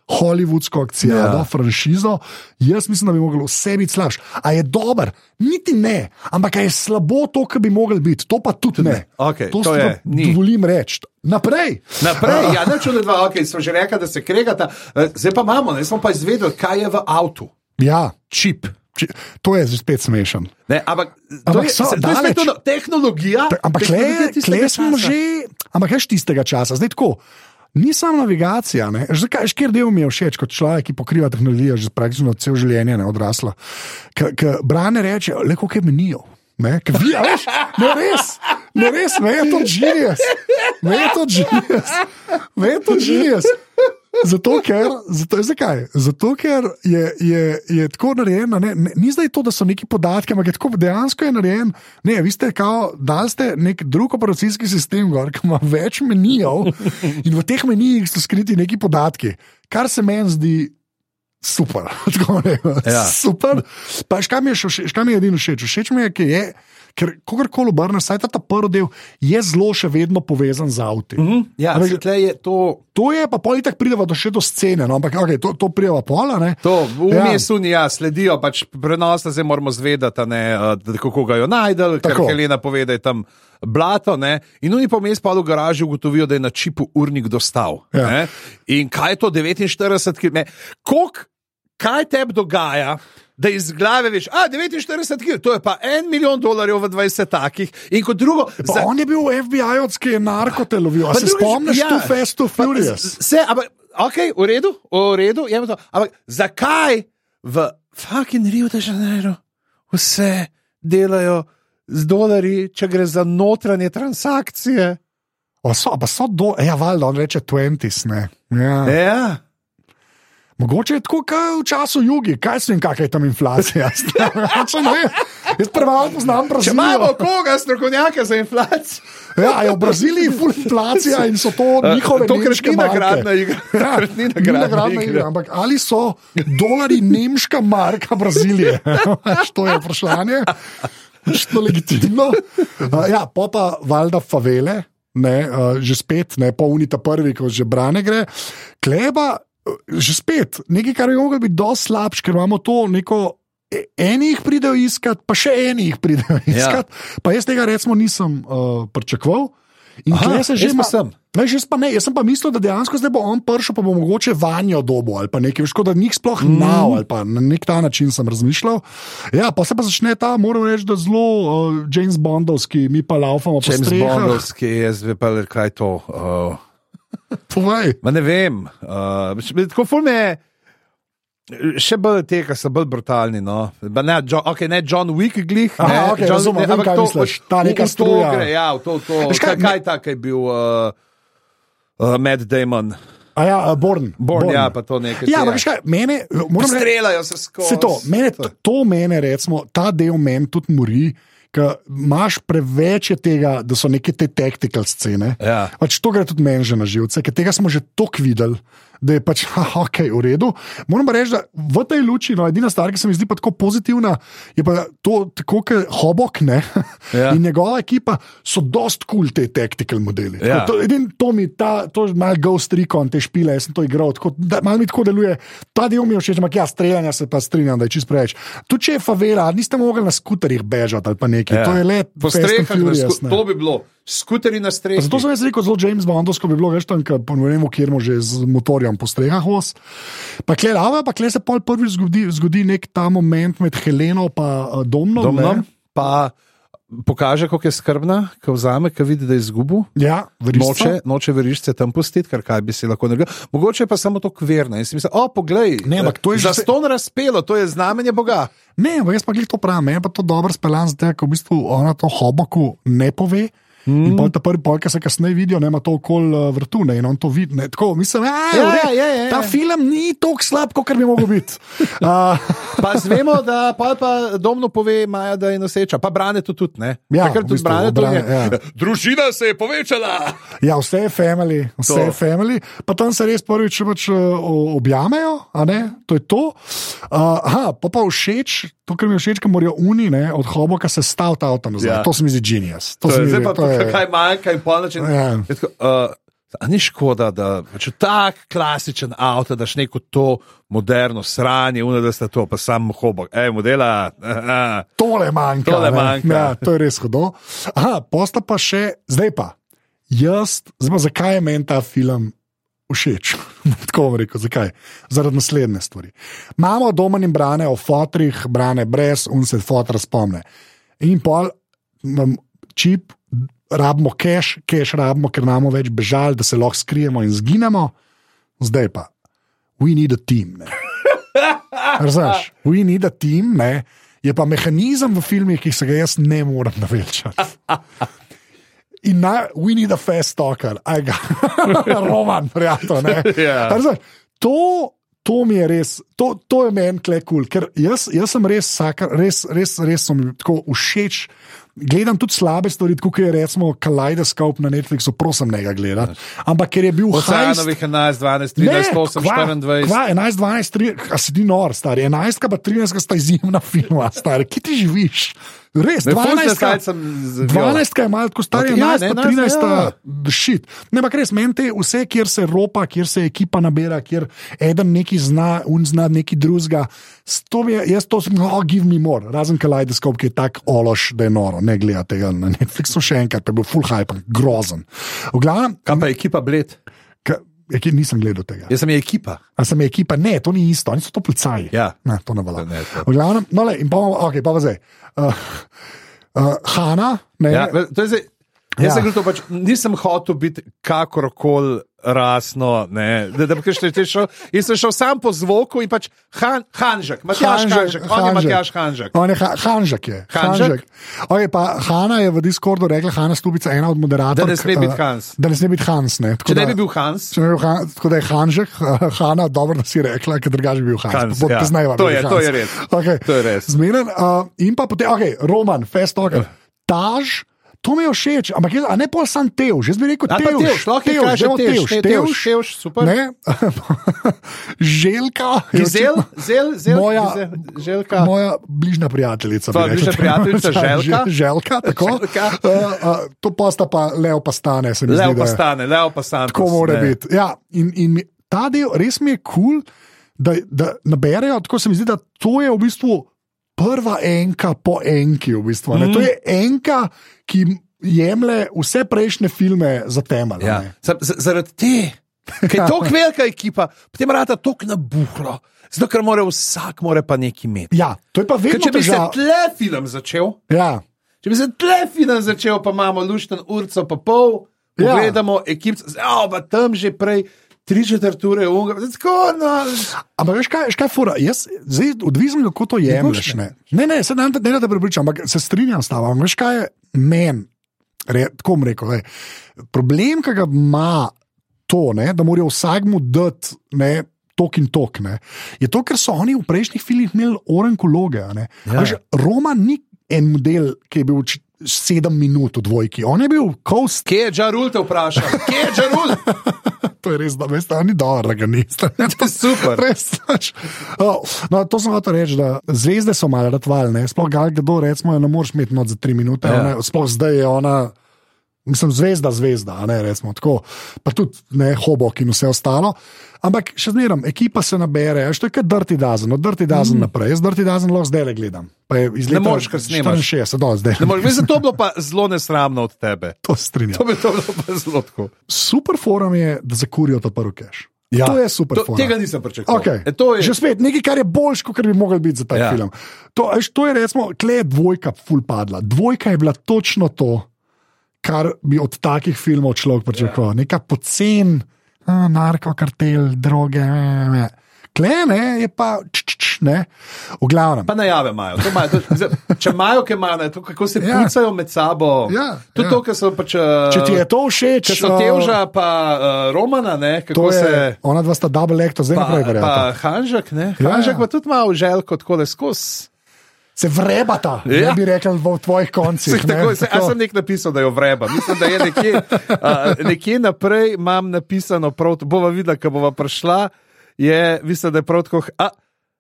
Hollywoodsko akcijo, Ja. ja. franšizo, jaz mislim, da bi lahko vse biti slabš. A je dober, niti ne, ampak je slabo to, kar bi lahko biti, to pa tudi ne. Okej, to to je, ni. dovolim reči. Naprej. Naprej, ja, ne čudno, da okay, smo že rekli, da se kregata, Eh, zdaj pa imamo, ne smo pa izvedeli, kaj je v avtu. Ja, Čip. či, to je zdaj spet smešen. Ne, ampak to Ampak je, so se- to je spet daleč. to, no, tehnologija. Ta- Ampak tehnologija le, tistega le smo časa. že, ampak veš tistega časa, zdaj tako. Ni samo navigacija, ne. Že kjer del mi je všeč kot človek, ki pokriva tehnologijo že praktično cel življenje, ne odrasla. Ker brane reče, le kako je menijo. Ne, vi, veš, ne res, ne res, me je to genius, me je to genius, me je to genius. Zato, ker, zato, zakaj? Zato, ker je, je, je tako narejeno, ne, ne, ni zdaj to, da so neki podatki, ampak je tako dejansko je narejen. Ne, vi ste kao, dali ste nek drug operacijski sistem, gor, ki ima več menijev in v teh menijih so skriti neki podatki, kar se meni zdi. Super, tako ne. Ja. Super. Pa še kaj mi je, še všeč- kaj mi je edino všeč? Všeč mi je, ker je, ker kogarkoli obrneš, saj ta, ta prvi del je zelo še vedno povezan z avtom. Mhm, Ja, A veš, se tle je to. To je pa pol tako prideva do še do scene, no, ampak okay, to, to prideva pola. Ne? To, v Ja. mestu ja. ja, sledijo pač prenos, zdaj moramo zvedati, ne, kako ga jo najdel, ker Tako. Helena pove, da je tam blato. Ne, in oni pa vmes pa v garaži ugotovijo, da je na čipu urnik dostav. Ja. ne. In kaj je to 49 km? Kolik, kaj tebi dogaja? Da iz glave veš, a 49 km, to je pa en milijon dolarjev v 20 takih. In kot drugo, Pa za... On je bil FBI-ovski, je narkote lovil. Se drugič, spomniš ja. tu Fast Pa Furious? Vse, ampak, ok, v redu, v redu, jemo to. Ampak zakaj v fucking Rio de Janeiro vse delajo z dolarji, če gre za notranje transakcije? O, so, pa so do, ja, valjda, on reče 20, ne. Ja. Ja. Mogoče je tako, kot v času jugi, kaj se jim, kakšna je tam inflacija. Če ne, jaz premalo poznam Če imamo Brazilijo. koga, strokovnjaka za inflacijo, Ja, je v Braziliji full inflacija in so to njihove to nemške marke. nagradna igra. Ja, ni nagradna igra. igra, ampak ali so dolari nemška marka Brazilije? To je vprašanje. To je legitimno. Uh, ja, pa pa valjda favele, ne, uh, že spet, ne po unita prvi, ko že brane gre. Kleba, že spet, nekaj, kar bi lahko biti dosti slabš, ker imamo to neko. e- Eni jih pridejo iskat, pa še eni jih pridejo iskat. Ja. Pa jaz tega recimo nisem uh, pričakoval. In Aha, se že pa sem. Veš, jaz, pa ne, jaz sem pa mislil, da dejansko zdaj bo on prišel, pa bo mogoče vanjo dobo ali pa nekaj, kot da njih sploh mm. nav ali pa na nek ta način sem razmišljal. Ja, pa se pa začne ta, moram reči, da zelo uh, James Bondovski, mi pa laufamo po James strehah. Bondovski, jaz bi pa rekel, kaj to. Uh, Povej. Ma ne vem. Uh, tako ful me je. Še bolj te, ki so bolj brutalni. No. Ba Ne, John, okay, ne John Wick, glih. Aha, ne, okej, John, razumem, vem, ampak kaj to- misliš. Ta neka struja. Gre, ja, v to, to. Veš kaj, Kaj, kaj tak je bil uh, uh, Matt Damon? A ja, uh, Born. Born, ja, pa to nekaj. Ja, ampak kaj, mene, moram reči, Streljajo se skozi. Se to, mene, to, to mene, recimo, ta del meni tudi mori, ker imaš preveč tega, da so neke te tactical scene. Ja. Pač to gre tudi meni že na živce, ker tega smo že toliko videli. Da je pač ok, v redu. Moram pa reči, da v tej luči, no, edina stvar, ki se mi zdi pa tako pozitivna, je pa to, tako kot Hobok ne? Ja. in njegova ekipa so dost kul cool te tactical modeli. Ja. Tako, to, edin, to mi, ta, to je malo Ghost Recon, te špile, jaz sem to igral, tako, da, malo mi tako deluje. Ta del mi je všeč, ampak ja, streljanja se pa strinjam, da je čist preveč. Tu če je favela, niste mogli na skuterjih bežati ali pa nekaj, ja. to je le po strehah, to bi bilo. Skuteri na strehi. Zato sem jaz rekel, zelo James Bondovsko bi bilo več tam, ne vemo, kjer mu že z motorjem po strehah voz. Pa kle lava, pa kle se pol prvič zgodi, zgodi nek ta moment med Heleno in Domnom. domnom, ne. pa pokaže, kako je skrbna, ko vzame, ko vidi, da je izgubil. Ja, verižca. Noče, noče verišče tam pustiti, kar kaj bi si lahko naredil. Mogoče je pa samo to kverno. In si misli, o, poglej, Ne, ampak to je že za ston razpelo, to je znamenje Boga. Ne, jaz pa glih to pravim, je pa to dobro speljan, zato ker v bistvu ona to hoboku ne pove. Mm. In pol ta prvi pol, ki se kasneje vidijo, ne ima to okoli uh, vrtu, ne, in on to vidi. ne. Tako, mislim, a, Ja, redu, ja, ja, ja. ta film ni tako slab, kot bi mogel biti. Uh, Pa zvemo, da pa, pa domno pove Maja, da je noseča, pa brane to tudi. Ne? Ja, Takrat v tudi bistvu, brane. Brane, je. ja. Družina se je povečala. ja, vse je family, vse To. je family. Pa tam se res prvič pač, uh, objamejo, a ne, to je to. Uh, aha, pa pa všeč, to, kar mi je všeč, ko morajo uni ne, od hoboka se staviti avto nazaj. Ja. Ja. To se mi zdi genius. To To se je, mi to je- kaj manjka in pol način. Ja. Tako, Uh, A ni škoda, da pač v tak klasičen avto daš neko to moderno sranje, uno, da sta to, pa sam hobok, ej, modela. aha. Tole manjka. Tole manjka. Ja, to je res hudo. Aha, posta pa še, zdaj pa. Jaz, zdaj zakaj je meni ta film všeč? Tako bom rekel, zakaj? Zaradi naslednje stvari. Imamo doma in brane o fotrih, brane brez, un se fotra spomne. In pol, čip, rabimo cache, cache rabimo, ker imamo več bežal, da se lahko skrijemo in zginemo. Zdaj pa, we need a team. Ne? Razumeš? We need a team, ne? je pa mehanizem v filmih, ki se ga jaz ne morem naveličati. In na, we need a fast talker, aj ga, roman, prijatelj. ne. Ja. Razumeš? To, to mi je res, to, to je meni kle kul, cool, ker jaz, jaz sem res, sakar, res, res, res so mi tako všeč. Gledam tudi slabe stvari, kot je recimo Kaleidoskop na Netflixu, prosim, ne ga gledam. Ampak ker je bil hajst, Oceanovih 11, 12, 13, 8, 24. Kva, 11, 12, 13, a si ti nor, stari. 11, pa 13 sta izjemna filma, stari. Kje ti živiš? Res, Ne, ful 12, zdaj sem z- 12 je malo tako star, Ok, ja, 11, ne, pa 11, 13 sta ja. šit. Ne, ampak res, meni te vse, kjer se ropa, kjer se ekipa nabira, kjer eden neki zna, un zna neki drugega. Je, jaz to sem, oh, give me more, razen Kaleidoskop, ki je tak ološ, da je noro, ne gleda tega na Netflixu še enkrat, pa je bil full hype, grozen. Glavnem, Kaj pa je ekipa Bled? Je, nisem gledal tega. Jaz sem je ekipa. A sem je ekipa, ne, to ni isto, oni so to policaji. Ja. Ne, to ne velja. V glavnem, no, le, in pa, okay, pa zdaj. Uh, uh, Hanna, ne, Ja, to je zdaj, jaz Ja. sem to pač, nisem hotel biti kakorkoli rasno. Ne, da, da, ker ste šel, jaz sem šel sam po zvoku in pač han, Hanžek, Matjaš Hanžek, on je Matjaš Hanžek. On je ha, Hanžek. Je. Hanžek? Okay, pa Hanna je v Discordu rekla, Hanna Stubica, ena od moderatorjev. Da ne sme biti Hans. Da ne sme biti Hans. Ne. Tako Če ne da- bi bil Hans, Če ne bi bil Han, tako da je Hanžek, Hanna, dobro, da si rekla, ker drugače bi bil Hans. Hans, Bo- ja. poznajva, To da je- Hans. to je res. Okay. To je res. Zmeren, uh, in pa potem, okay, Roman, Festoker, Taž. To mi je všeč, ampak jaz, ne pol sam tevž, jaz bi rekel Ali pa tevž. Tevž, lahko je kaže dajmo Tevž, tevž, ne, tevž. Tevž, Tevž, super. Ne? Željka. je Gizel, očitno- zel, zel, Moja-. Moja bližnja prijateljica. Tvoja bližnja prijateljica, Željka? Že- Željka, tako. Željka. Uh, uh, to pa sta pa Leo pa stane, se mi Leo zdi. da pa stane, Leo pa stane. Tako mora biti. Ja, in, in ta del res mi je kul, cool, da, da naberejo. Tako se mi zdi, da to je v bistvu prva enka po enki. V bistvu, mm. To je enka, ki jemlje vse prejšnje filme za temelj. Ja. ne. Za- za- Zaradi te, ker je tako velika ekipa, potem rata tako nabuhlo. Zato, ker mora vsak mora pa nekaj imeti. ja, to je pa Ker vedno če bi se težava. tle film začel, Ja. če bi se tle film začel, pa imamo lušten urco pa pol, Ja. pogledamo ekip, ja, pa tam že prej. Tri četrt ure, unga, tako no. Ampak veš kaj, veš kaj fura? Jaz, zdaj, odvisno, kako to jemliš. Ne, ne, ne se ne, ne da te prepričam, ampak se strinjam s tabo. Veš kaj je meni, re, tako bom rekel, lej, problem, ki ga ima to, ne, da morajo vsakmu dati. Ne, Tok in tok, ne. je to, ker so oni v prejšnjih filmih imeli orenkologe. Ja. Ja. Roma ni en model, ki je bil sedem minut v dvojki, on je bil kost. Kje je Džarul te vprašal? Kje je Džarul? To je res, da veste, oni dobro, da ga niste. Super. Res, pač. oh, no, to sem hotel reči, da zvezde so malo ratvalne. Sploh Gal Gadot, recimo, ne moreš imeti not za tri minute. Ja. Ja. Sploh zdaj je ona, mislim, zvezda, zvezda, ne recimo tako. Pa tudi ne hobok in vse ostalo. Ampak še zmeraj, ekipa se nabere, veš, to je kot Dirty Dozen, od Dirty Dozen mm. naprej. Jaz Dirty Dozen lahko zdaj le gledam. Ne moreš, ker snemaš. 64, do zdaj. Ne moreš, Mislim, to bi bilo pa zelo nesramno od tebe. To strinjam. To bi to bilo pa zelo tako. Super forum je, da zakurijo ta prvi keš. Ja. To je super To, forum. tega nisem pričakoval. Okay. E, je, Že spet nekaj, kar je boljš, kot bi mogel biti za ta Ja. film. To, veš, to je recimo, kle je dvojka ful padla. Dvojka je bila točno to, kar bi od takih filmov človek pričakoval. Ja. Neka pocen, narkokartel, droge. Ne, ne. Kle ne, je pa č, č, č, ne. V glavnem. Pa najave imajo. To imajo to, če imajo, kaj imajo, to, kako se Ja. pucajo med sabo. Ja, Tudi ja. to, kar so pač. Uh, Če ti je to všeč, Če so uh, Tevža, pa uh, Romana, ne, kako je, se. ona dva sta double actor, zdaj Pa, naprej pa verjamem. Hanžek, ne? Ja, Hanžek ja. pa tudi malo želko, tako da skozi. Se vrebata, Ja. ne bi rekel v tvojih koncih. Se, tako, se, a sem nek napisal, da jo vreba. Mislim, da je nekje, uh, nekje naprej imam napisano, prav, bova videla, ko bova prišla, je, mislim, da je prav tako, a,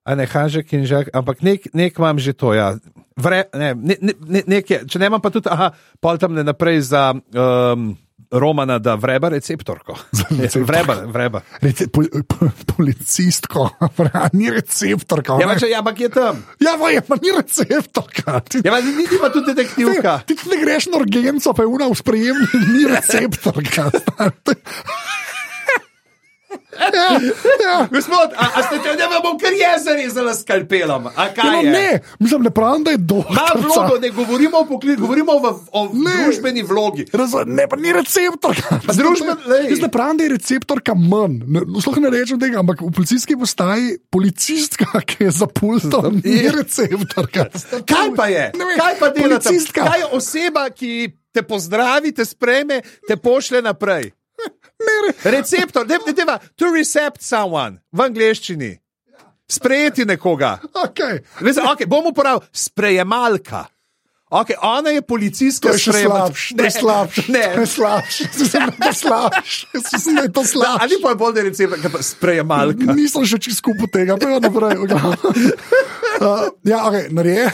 a ne Hanžek in Žek, ampak nek, nek imam že to, ja. Vre, ne, ne, ne, ne, nek je, če ne imam pa tudi, aha, pol tam ne naprej za um, Romana, da vreba receptorko. receptorko. Vreba, vreba. Rece, pol, po, policistko, ni receptorka. Ja, če, ja, ampak je tam. Ja, pa je pa ni receptorka. Ti, Ja, pa, niti pa tudi detektivka. ti, ti ne greš na urgenco, pa je ura v sprejemni, ni receptorka. ja, ja. Gospod, a, a ste te, ne vam bom kar zarezala s skalpelom? Ja, no, ne, mislim, ne pravim, da je Ma doktor. vlogo, ne govorimo o poklicu, govorimo o, o Ne. družbeni vlogi. Ne, pa ni receptorka. družben-. Jaz ne pravim, da je receptorka manj. Sploh ne rečem tega, ampak v policijski postaji policistka, ki je za pultom, ni Je. receptorka. Kaj pa je? Vem, Kaj pa dela tam? policistka. Kaj je oseba, ki te pozdravi, te spreme, te pošlje naprej? Ne, re, Receptor, ne, ne, ne, to recept someone v angleščini. Sprejeti nekoga. okay. Veste, okay, bom uporabil sprejemalka. Okay, ona je policijska To je še sprejemalka. slabše, to je slabše. Ne, To. Mislim, da ali pa je bolj da recept, kot pa sprejemalka. Nisem še čist skupaj tega, pa je naprej. v glavnem. Uh, ja, okay, narejen,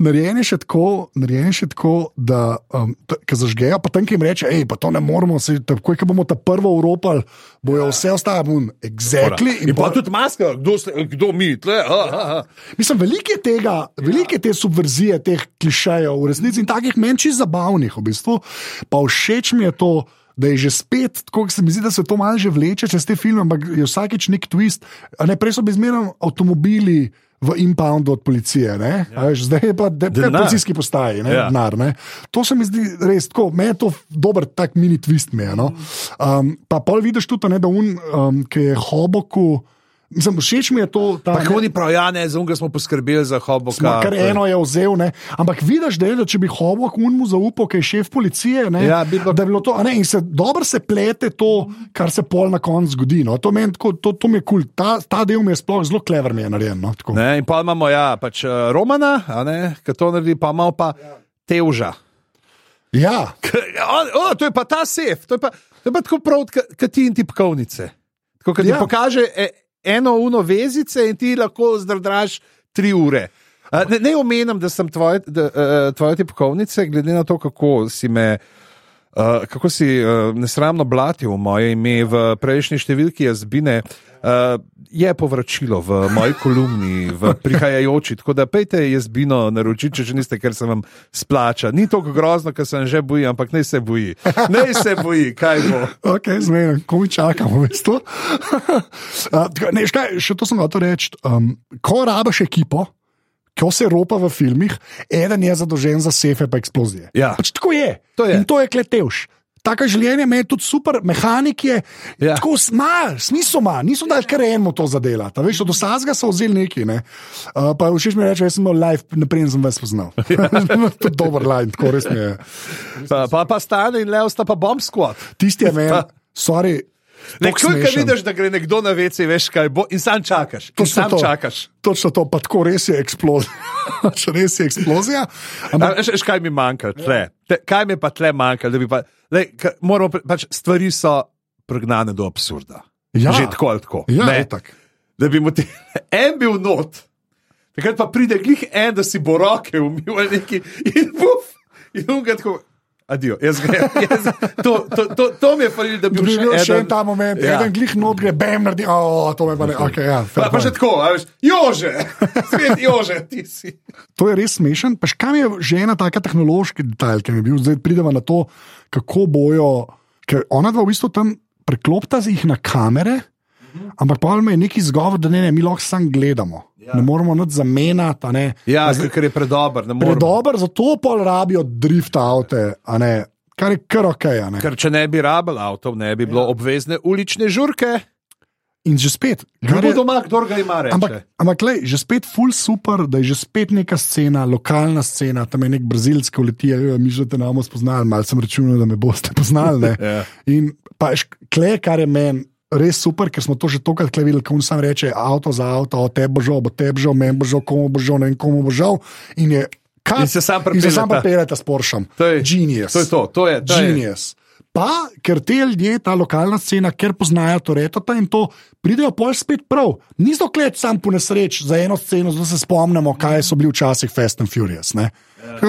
narejen, je še tako, narejen je še tako, da um, ki zažgejo, pa tam, ki jim reče, hej, pa to ne moramo, se, takoj, ko bomo ta prvo uropali, bojo vse ostale bun, exactly. In pa tudi maska, kdo, kdo mi, tle. A, a, a. Mislim, veliko je tega, veliko je te subverzije, teh klišejev, v resnici in takih menših zabavnih, v bistvu. Pa všeč mi je to. Da je že spet, tako se mi zdi, da se to malo že vleče čez te filme, ampak je vsakeč nek twist. Ne, prej so bili zmeraj avtomobili, v impoundu od policije. Ja. Veš, zdaj je pa Denar. policijski postaji, ne, Ja. denar, ne. To se mi zdi res tako, meni je to dober tak mini twist. Mi je, no. um, pa pol vidiš tudi, ne, da un, um, ki je hoboku. Mislim, všeč mi je to, ta, Tako ni prav, ja, ne, za unga smo poskrbeli za. Smo, kar eno je vzel, ne. ampak vidiš, da, je, da če bi Hobok unmu zaupal, ki je šef policije, ne, Ja, bi pa- da je bilo to, ne, in se dobro se plete to, kar se pol na koncu zgodi. No. To, meni tako- to, to mi je kul, cool. ta, ta del mi je sploh zelo klever, mi je narejen. No, tako. Ne, in pa imamo ja, pač, uh, Romana, ki to naredi, pa imamo pa Teuža. ja, K- on- O, to je pa ta sef, to je pa, to je pa tako prav, kot ti in tipkovnice. Tako, kad ti Ja. pokaže e, eno uno vezice in ti lahko zdrdraš tri ure. Ne, ne omenjam, da sem tvoje, da, uh, tvoje tipkovnice, glede na to, kako si me. Uh, kako si uh, nesramno blatil moje ime v prejšnji številki jazbine, uh, je povračilo v moji kolumni, v prihajajoči. Tako da pejte jazbino naročiti, če že niste, ker se vam splača. Ni tako grozno, ker se vam že boji, ampak naj se boji. Naj se boji, kaj bo. ok, zmeraj, ko mi čakamo, veš to. uh, ne, škaj, še to sem hotel reči. Um, ko rabaš ekipo, ko se ropa v filmih, eden je zadolžen za sefe pa eksplozije. Ja. Pač tako je. To je. In to je kletevš. Tako življenje me je tudi super, mehanik je. Ja. Tako ima, smisel ima, niso dali kar enemu to zadelati. a Veš, od vsega so vzeli nekaj. Ne? Uh, pa všeč mi reče, jaz sem imel live, naprej sem vas poznal. to je dober line, tako res mi je. Pa, pa, pa stane in lev sta pa bomb squad. Tisti je meni, sorry. Nekaj, ki smešen. vidiš, da gre nekdo na vece, veš kaj bo, in sam čakaš. In Točno sam to. čakaš. Točno to, pa tako res je eksplozija. res je eksplozija. Ampak, A, Veš, veš, kaj mi manjka, tle. Te, kaj mi pa tle manjka? da bi Pa, lej, ka, moramo, pač stvari so pregnane do absurda. Ja. Že tako ali tako. ja, ne? itak. Da bi mu ti en bil not, takrat pa pride glih en, da si bo roke umil ali neki in buf, in tako. Adijo, jaz grem. Jaz, to, to, to, to mi je falilo, da bi bil bil še en ta moment, Ja. ja. eden glih not gre, bam, naredi, oh, to me pa ne, ok, ja. Pa, pa že point. tako, a veš, jože, svet jože, ti si. To je res smešen. Pa še kam je že ena taka tehnološki detajl, ki mi je bil, zdaj pridemo na to, kako bojo, ker ona dva v bistvu tam preklopta jih na kamere, ampak pa me je neki izgovor, da ne, ne, mi lahko samo gledamo. Ja. Ne moramo nič zamenjati, ne. Ja, ker je predober. Predober, zato pol rabijo drift avte, a ne. Kar je kar ok. Ker če ne bi rabil avtov, ne bi bilo ja. obvezne ulične žurke. In že spet. Kdo je- doma, kdo ga ima reči? Ampak, ampak lej, že spet ful super, da je že spet neka scena, lokalna scena, tam je nek brazilski, ki leti, "Ejo, mi že te namo spoznali, malo sem računal, da me boste poznali. ne." Ja. In pa šk- kle, kar je meni. Res super, ker smo to že tokrat videli, ko sam reče: avto za avto, te bo žal, bo te bo žal, meni bo žal, komu bo žal, ne vem komu bo žal. In, je, kat, In se sam pripeljete s Porschem. To je- Genius. to je to, to je- to je- Genius. Pa, ker te ljudje, ta lokalna scena, ker poznajo to retota in to, pridejo pol spet prav. Niso kleč sam po nesreč za eno sceno, da se spomnimo, kaj so bili včasih Fast and Furious. Ne?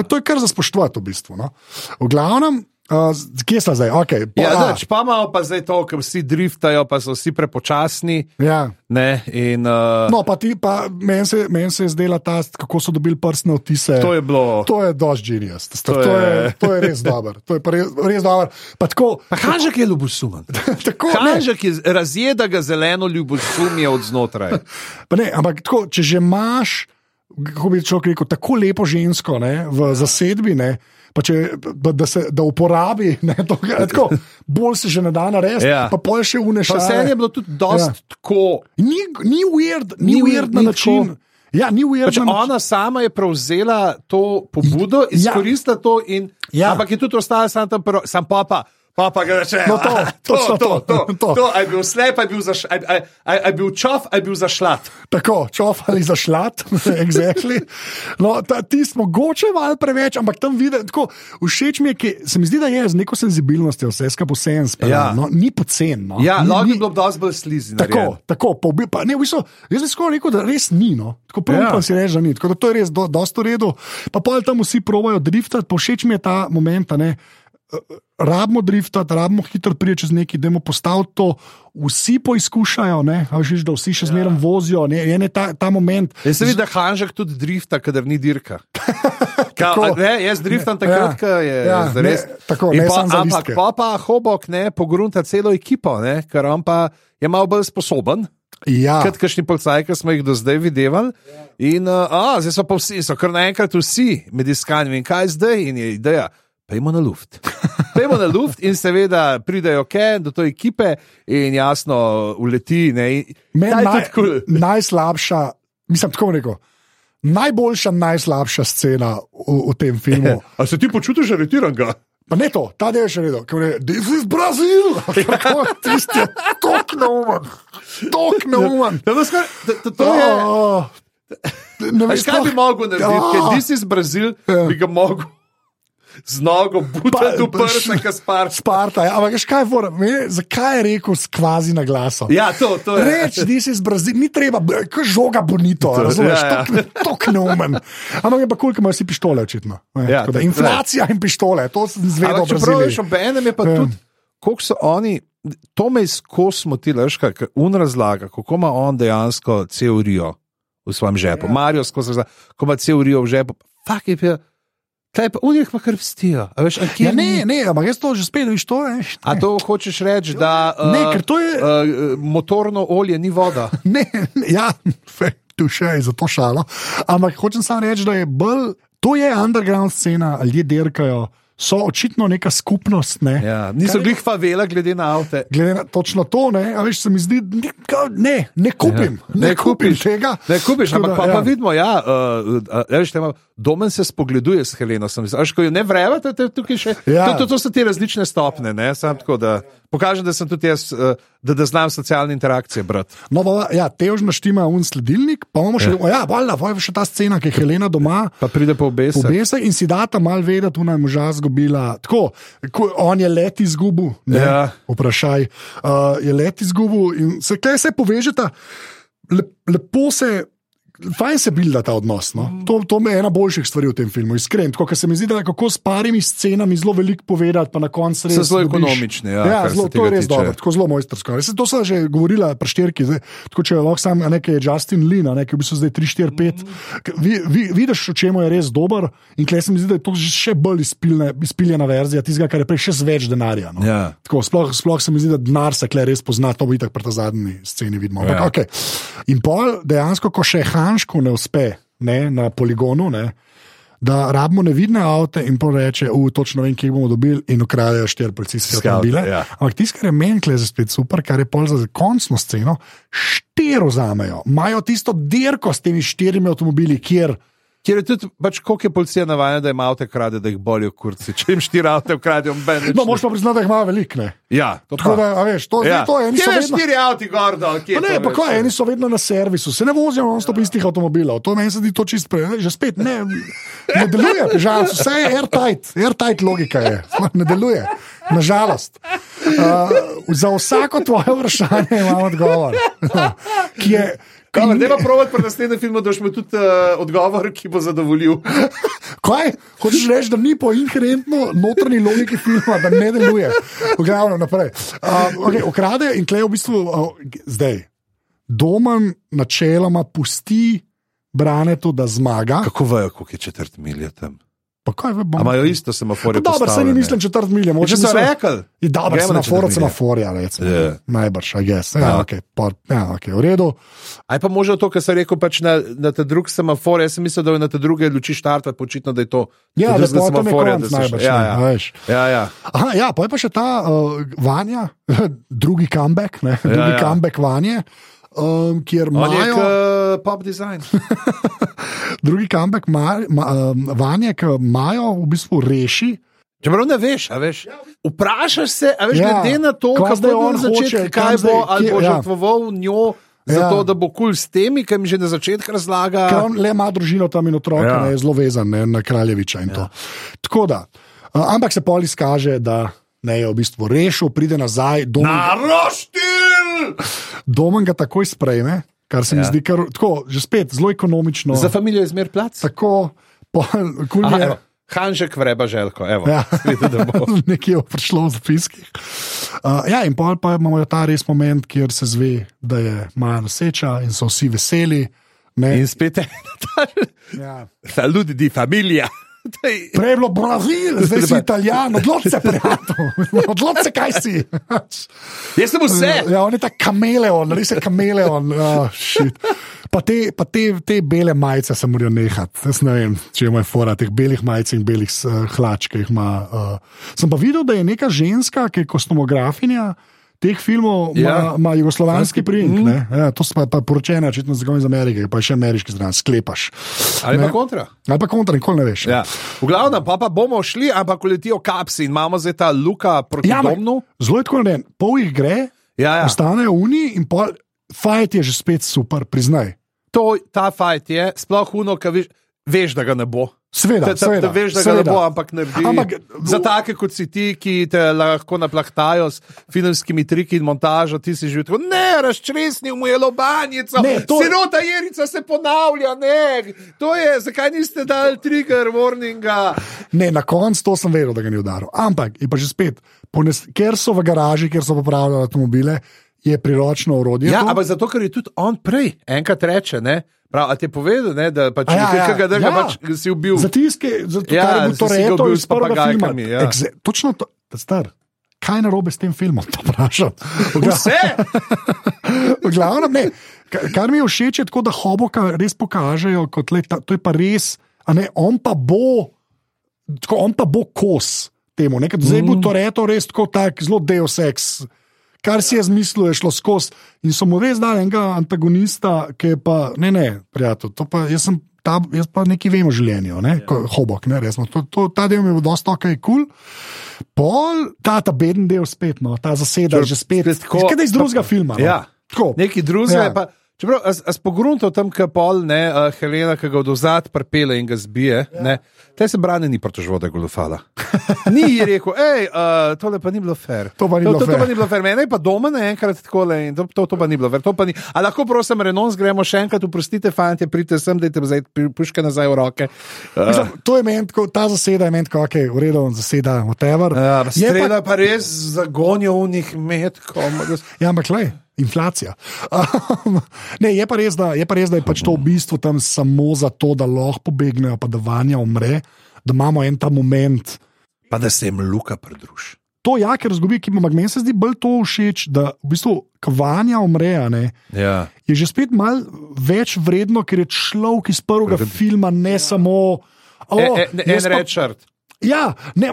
To je kar za spoštovati v bistvu. No? V glavnem, uh, kje sta zdaj? Okay, po, Ja, dač, pa imamo pa zdaj to, ker vsi driftajo, pa so vsi prepočasni. ja. Ne, in, uh, No, pa ti, pa meni se, men se je zdela ta, kako so dobili prstne odtise. to je bilo. To je dož genius. To, To je, to je res dobro. To je pa res, res dobro. Pa tako, Pa Hanžek je ljubosumen. tako Hanžek je razjeda ga zeleno ljubosumje od znotraj. Pa ne, ampak tako, če že imaš, kako bi človek rekel, tako lepo žensko ne, v zasedbi, ne, pa če, pa da, se, da uporabi, ne, to, tako, bolj se že ne da narediti, Ja. pa pol še Pa uneša. vse je bilo tudi dosti ja. tako. Ni, ni weird, ni, Ni ni weird na ni način. tako. Ja, ni Pač ona sama je prevzela to pobudo, izkoristila to, in, Ja. ampak je tudi ostala sam tam, sam papa. Pa pa ga reče, No to, "Ah, točno to, to, to, to, to. to, je bil slep, je bil, zaš, a, a, a, a je bil čov, a je bil zašlat. Tako, čofali za šlat, exactly. no, ta, ti smo mogoče malo preveč, ampak tam vidiš, tako všeč mi je, ki se mi zdi, da je z neko senzibilnostjo vse skupaj vse Ja. ja. no, ni pocen. No. Ja, lahko bi bilo dosti bolj slizi. Tako, tako obi, pa, ne, v bistvu, jaz bi skoraj rekel, da res ni. No. Tako prvo Ja. pa si reče, da ni. Tako da to je res do, dosto v redu. Pa pol tam vsi provajo driftati, pa všeč mi je ta moment. ne, Rabimo driftati, rabimo hitro priti čez neki, da bomo postavili to, vsi poizkušajo, veš, da vsi še zmeraj vozijo. Ne, je ne ta, ta moment. Jaz se vidi, da Hanžek tudi drifta, kadar ni dirka. Ka, ne, jaz driftam takrat, Ja. ko je Ja, res. ne, tako, ne pa, ampak pa pa Hobok ne pogrunta celo ekipo, ne, ker on pa je malo bolj sposoben. Ja. Kot kakšni policajki, ki smo jih do zdaj videli. In uh, a, zdaj so pa vsi, so kar naenkrat vsi med iskanjem. In kaj zdaj? In je ideja, pejmo na luft. Pejmo na luft in seveda pridejo ke do te ekipe in jasno uleti. Meni naj, kul. najslabša, mislim, tako rekel. Najboljša, najslabša scena v, v tem filmu. A se ti počutiš aretiranega? Pa ne to, ta del je še vedno, ki je this is Brazil, tako tisti je tok neumen, tok neumen. Ja, to, to, to, je. Oh, ne Veš, kaj bi mogel narediti? Ja. Ker ti si iz Brazil, Ja. bi ga mogel z nogo butati v Pa- prste, ki sparš. Sparta, ja, ampak kaj je fora? Me- Zakaj je rekel skvazi na glasom? Ja, to, to je. Reč, da si iz Brazila, ni treba, kot žoga bonito, To, razumeš, ja, ja. to kneumen. Ampak je pa kul, ker imajo vsi pištole, očitno. Ne, Ja, da inflacija in pištole, to sem zvedel čeprav veš, Braziliji. ob enem je pa Ja. tudi, koliko so oni. To me izkos moti, veš, un razlaga, kako ima on dejansko teorijo v svojem žepu. Ja. Marijo skozi razlaga, ko ima teorijo v žepu. Fak je kaj pa, unih pa krvstijo. A veš, Ja, ne, ne, ampak jaz to že spet viš, to je. A to hočeš reči, da uh, Ne, ker to je- uh, motorno olje ni voda. Ne, ne, ja, tu še je za to šalo. Ampak hočem samo reči, da je bolj, to je underground scena, ljudje dirkajo, so očitno neka skupnost. Ne, Ja, niso glih favela, glede na avte. Glede na točno to, ne, a veš, se mi zdi, kao, ne, ne kupim, Ja. ne, Ne ne kupiš. tega. Ne, kupiš, Tako ampak da, pa, ja. pa vidimo, ja, uh, veš, tema, domen se spogleduje s Heleno. sem mislil. A Veš, ko jo ne vreva, to, to, tukaj še, Ja. to, to, to so te različne stopne. Ne, Sam tako, da pokažem, da sem tudi jaz, uh, da, da znam socialne interakcije brati. No, pa, ja, tež naštima un sledilnik, pa imamo še, ja, valjda, pa je še ta scena, ki je Helena doma. Pa pride po obesek. Pobesa in si data mal vedeti, da je moža zgubila. Tako, ko on je let izgubil, ne, Ja. vprašaj. Uh, je let izgubil in se kaj se povežeta, Le, lepo se. Fajn se bilda ta odnos. No? To, to je ena boljših stvari v tem filmu, iskreno. Tako, ker se mi zdi, da je kako s parimi scenami zelo veliko povedati, pa na koncu res. Zelo ekonomični, ja, ja zelo, to je res tiče. dobro, tako zelo mojstersko. Res, to sem že govorila, prešterki. Zdaj, tako če lahko sam nekaj Justin Lee, na nekaj v bistvu zdaj 3, 4, 5. Vi, vi, vidiš, v čemu je res dober in klej se mi zdi, da je to že še bolj izpilne, izpiljena verzija tistega, kar je prej še z več denarja. No. Ja. Tako, sploh, sploh se mi zdi, da denar se klej res pozna, to bo itak pri ta zadnji sceni vidimo. Ampak, Ja. okay. In pol dejansko, ko še Hanšku ne uspe ne, na poligonu, ne, da rabimo nevidne avte in pol reče, v točno vem, kje bomo dobili in ukradejo štiri policijske avtomobile. ja. Ampak tisto, kar je meni tukaj za spet super, kar je pol za končno sceno, štiri vzamejo. Imajo tisto dirko s temi štirimi avtomobili, kjer Ker je tudi, pač, koliko je policija navajena, da ima avto krade, da jih bolijo kurci. Če jim štiri avto ukradejo, ben. No, moš pa priznati, da jih imajo veliko. ne. Ja, to Tako pa. da, a veš, to, Ja. to je, Kje so je vedno. štiri avti gor? Kje Pa ne, pa kaj, eni so vedno na servisu, se ne vozijo non-stop istih avtomobilov. To meni se zdi to čist prej. Že spet ne, ne deluje, žal, vse je airtight, airtight logika je, ne deluje. Nažalost. Uh, za vsako tvoje vprašanje imam odgovor. Ki je, Kamer, ne pa provati pri naslednjem filmu, da boš imel tudi uh, odgovor, ki bo zadovoljil. Kaj? Hočeš reči, da ni po inherentno notranji logiki filma, da ne deluje. V glavnem, naprej. Uh, okay, ukrade in klej v bistvu uh, zdaj. Domen načeloma pusti Branetu, da zmaga. Kako vejo, koliko je četrt milje tam? Pa kaj bom. imajo isto semaforje? Dobro, se ni postavljene? mislim četrt milja. Če so rekli, Je dobro, se se na milje. forja, recimo. Ja. Najbrž, a gess. Ja, Ja. okay, pa, ja, ok, v redu. Aj pa možno to, kar sem rekel, pač na, na ta drug semafor. Jaz sem mislil, da je na ta druge luči štartati, počitno, da je to. Ja, da pa to ne semaforja, konc da se še- najbrž. Ja, ja. veš. ja, ja. Aha, ja, pa je pa še ta uh, Vanja, drugi comeback, ne, drugi ja. comeback Vanje. Um, kjer imajo k, pop design. drugi comeback ma, ma, um, Vanje, ki imajo v bistvu reši. Čeprav ne veš, a veš. Vprašaš se, a veš, Ja, glede na to, kaj bo on hoče, kaj bo, ali bo ja. žrtvoval njo. Ja. Zato, da bo kul cool s temi, ki mi že na začetku razlaga. Ker on le ima družino tam in otroka, Ja. ja. je zelo vezan ne, na kraljeviča. Ja. Tako da, ampak se pol izkaže, da ne je v bistvu rešil, pride nazaj, domen, Naroštil! Domen ga takoj sprejme, kar se mi Ja. zdi kar, tako, že spet zelo ekonomično. Za familijo je zmer plac. Tako, pol, kul Aha, mi je. evo, Hanžek vreba želko, evo. Ja. Nekje je prišlo v zapiskih. Uh, ja, in pol pa imamo ta res moment, kjer se zve, da je Maja noseča in so vsi veseli. Ne, In spet je ta, ja. ta ljudi, di familija. Daj, Prej je bilo Brazil, zdaj si Italijan, odloči se, prijatelj. Odloči se, kaj si. Jaz sem vse. Ja, on je ta kameleon, res je kameleon. Oh, shit. pa te, pa te, te bele majice se morajo nehati. Jaz ne vem, če ima fora teh belih majic in belih uh, hlač, ki jih ima. Uh. Sem pa videl, da je neka ženska, ki je kostumografinja. Teh filmov ima, Ja. jugoslovanski primek. Mm. Ja, to so pa, pa poročene, očitno z iz Amerike, pa še ameriški zran, sklepaš. Ali pa Ne. kontra. Ali pa kontra, nikoli ne veš. Ja. V glavnem, pa, pa bomo šli, ampak letijo kapsi in imamo zdaj ta luka proti Ja, domnu. Zelo je tako narejen, pol jih gre, Ja, ja. ostanejo uni in pol, fajt je že spet super, priznaj. To, ta fajt je, sploh uno, ki veš, veš, da ga ne bo. Sveda, Da, da, sveda, da veš, da ga seveda. ne bo, ampak naredi. Ampak- za take kot si ti, ki te lahko naplahtajo s filmskimi triki in montažo, ti si že tako, ne, razčresnil mu je lobanjico, Ne, to- sirota jerica se ponavlja, ne, to je, zakaj niste dali trigger warninga. Ne, na koncu to sem vedel, da ga ni udaril. Ampak, je pa že spet, pones, ker so v garaži, ker so popravljali avtomobile, je priročno orodje. Ja, to. ampak zato, ker je tudi on prej enkrat reče, ne, prav, a ti je povedal, ne, da pač ja, ja, drga ja. pač si ubil. Zatiske, zato Ja, ja, je bil si to reto ubil iz s prvega filma. papagajkami, ja. Exe, točno to, star. Kaj je narobe s tem filmom? To vprašam. Vse! V glavnem, ne. Ka- Kar mi je všeč, je tako, da hoboka res pokažejo, kot le, ta, to je pa res, a ne, on pa bo, tako, on pa bo kos temu. Ne, ker zdaj bo to reto res tako, tak, zelo del seks. Kar si je zmislil, je šlo skozi. In so mu res dali enega antagonista, ki je pa, ne, ne, prijatelj, to pa jaz sem. Ta, jaz pa nekaj vem o življenju, ne? ja. hobok, ne, resno. To, to, ta del mi je bil dosta ok, kul. Cool. Pol, ta, ta beden del spet, no, ta zaseda je že spet. spet tako- Kaj iz drugega filma. No. Ja. Tako. Neki drugega. Ja. Ja. Čeprav, a, a spogrunto tam, ki pol, ne, uh, Helena, ki ga od ozad prepele in ga zbije, ja. te se brane ni pritožvo, da je goljufala. Ni ji rekel, hej, uh, tole pa ni bilo fair. To pa ni to, bilo to, to fair. pa ni bilo fair. Mene je pa doma naenkrat tako le in to, to, to pa ni bilo fair. To pa ni. A lahko prosim, Renons, gremo še enkrat, oprostite, fantje, pridite sem, dajte zdaj puške nazaj v roke. Uh, Mislim, to je meni, tako, ta zaseda je meni, kako okay, je uredno, zaseda, whatever. uh, Je pa- pa res zagonijo v njih metkov. Ja, ampak le, inflacija. Um, ne, je pa, res, da, je pa res, da je pač to v bistvu tam samo zato, da lahko pobegnejo, pa da Vanja umre, da imamo en ta moment. Pa da se jim luka pridruži. To ja, ker zgubi, ki ampak meni se zdi bolj to všeč, da v bistvu Kvanja umre, a ne, Ja. je že spet mal več vredno, ker je človek iz prvega filma, ne samo. O, E, e, en jaz pa- rečart. Ja, ne,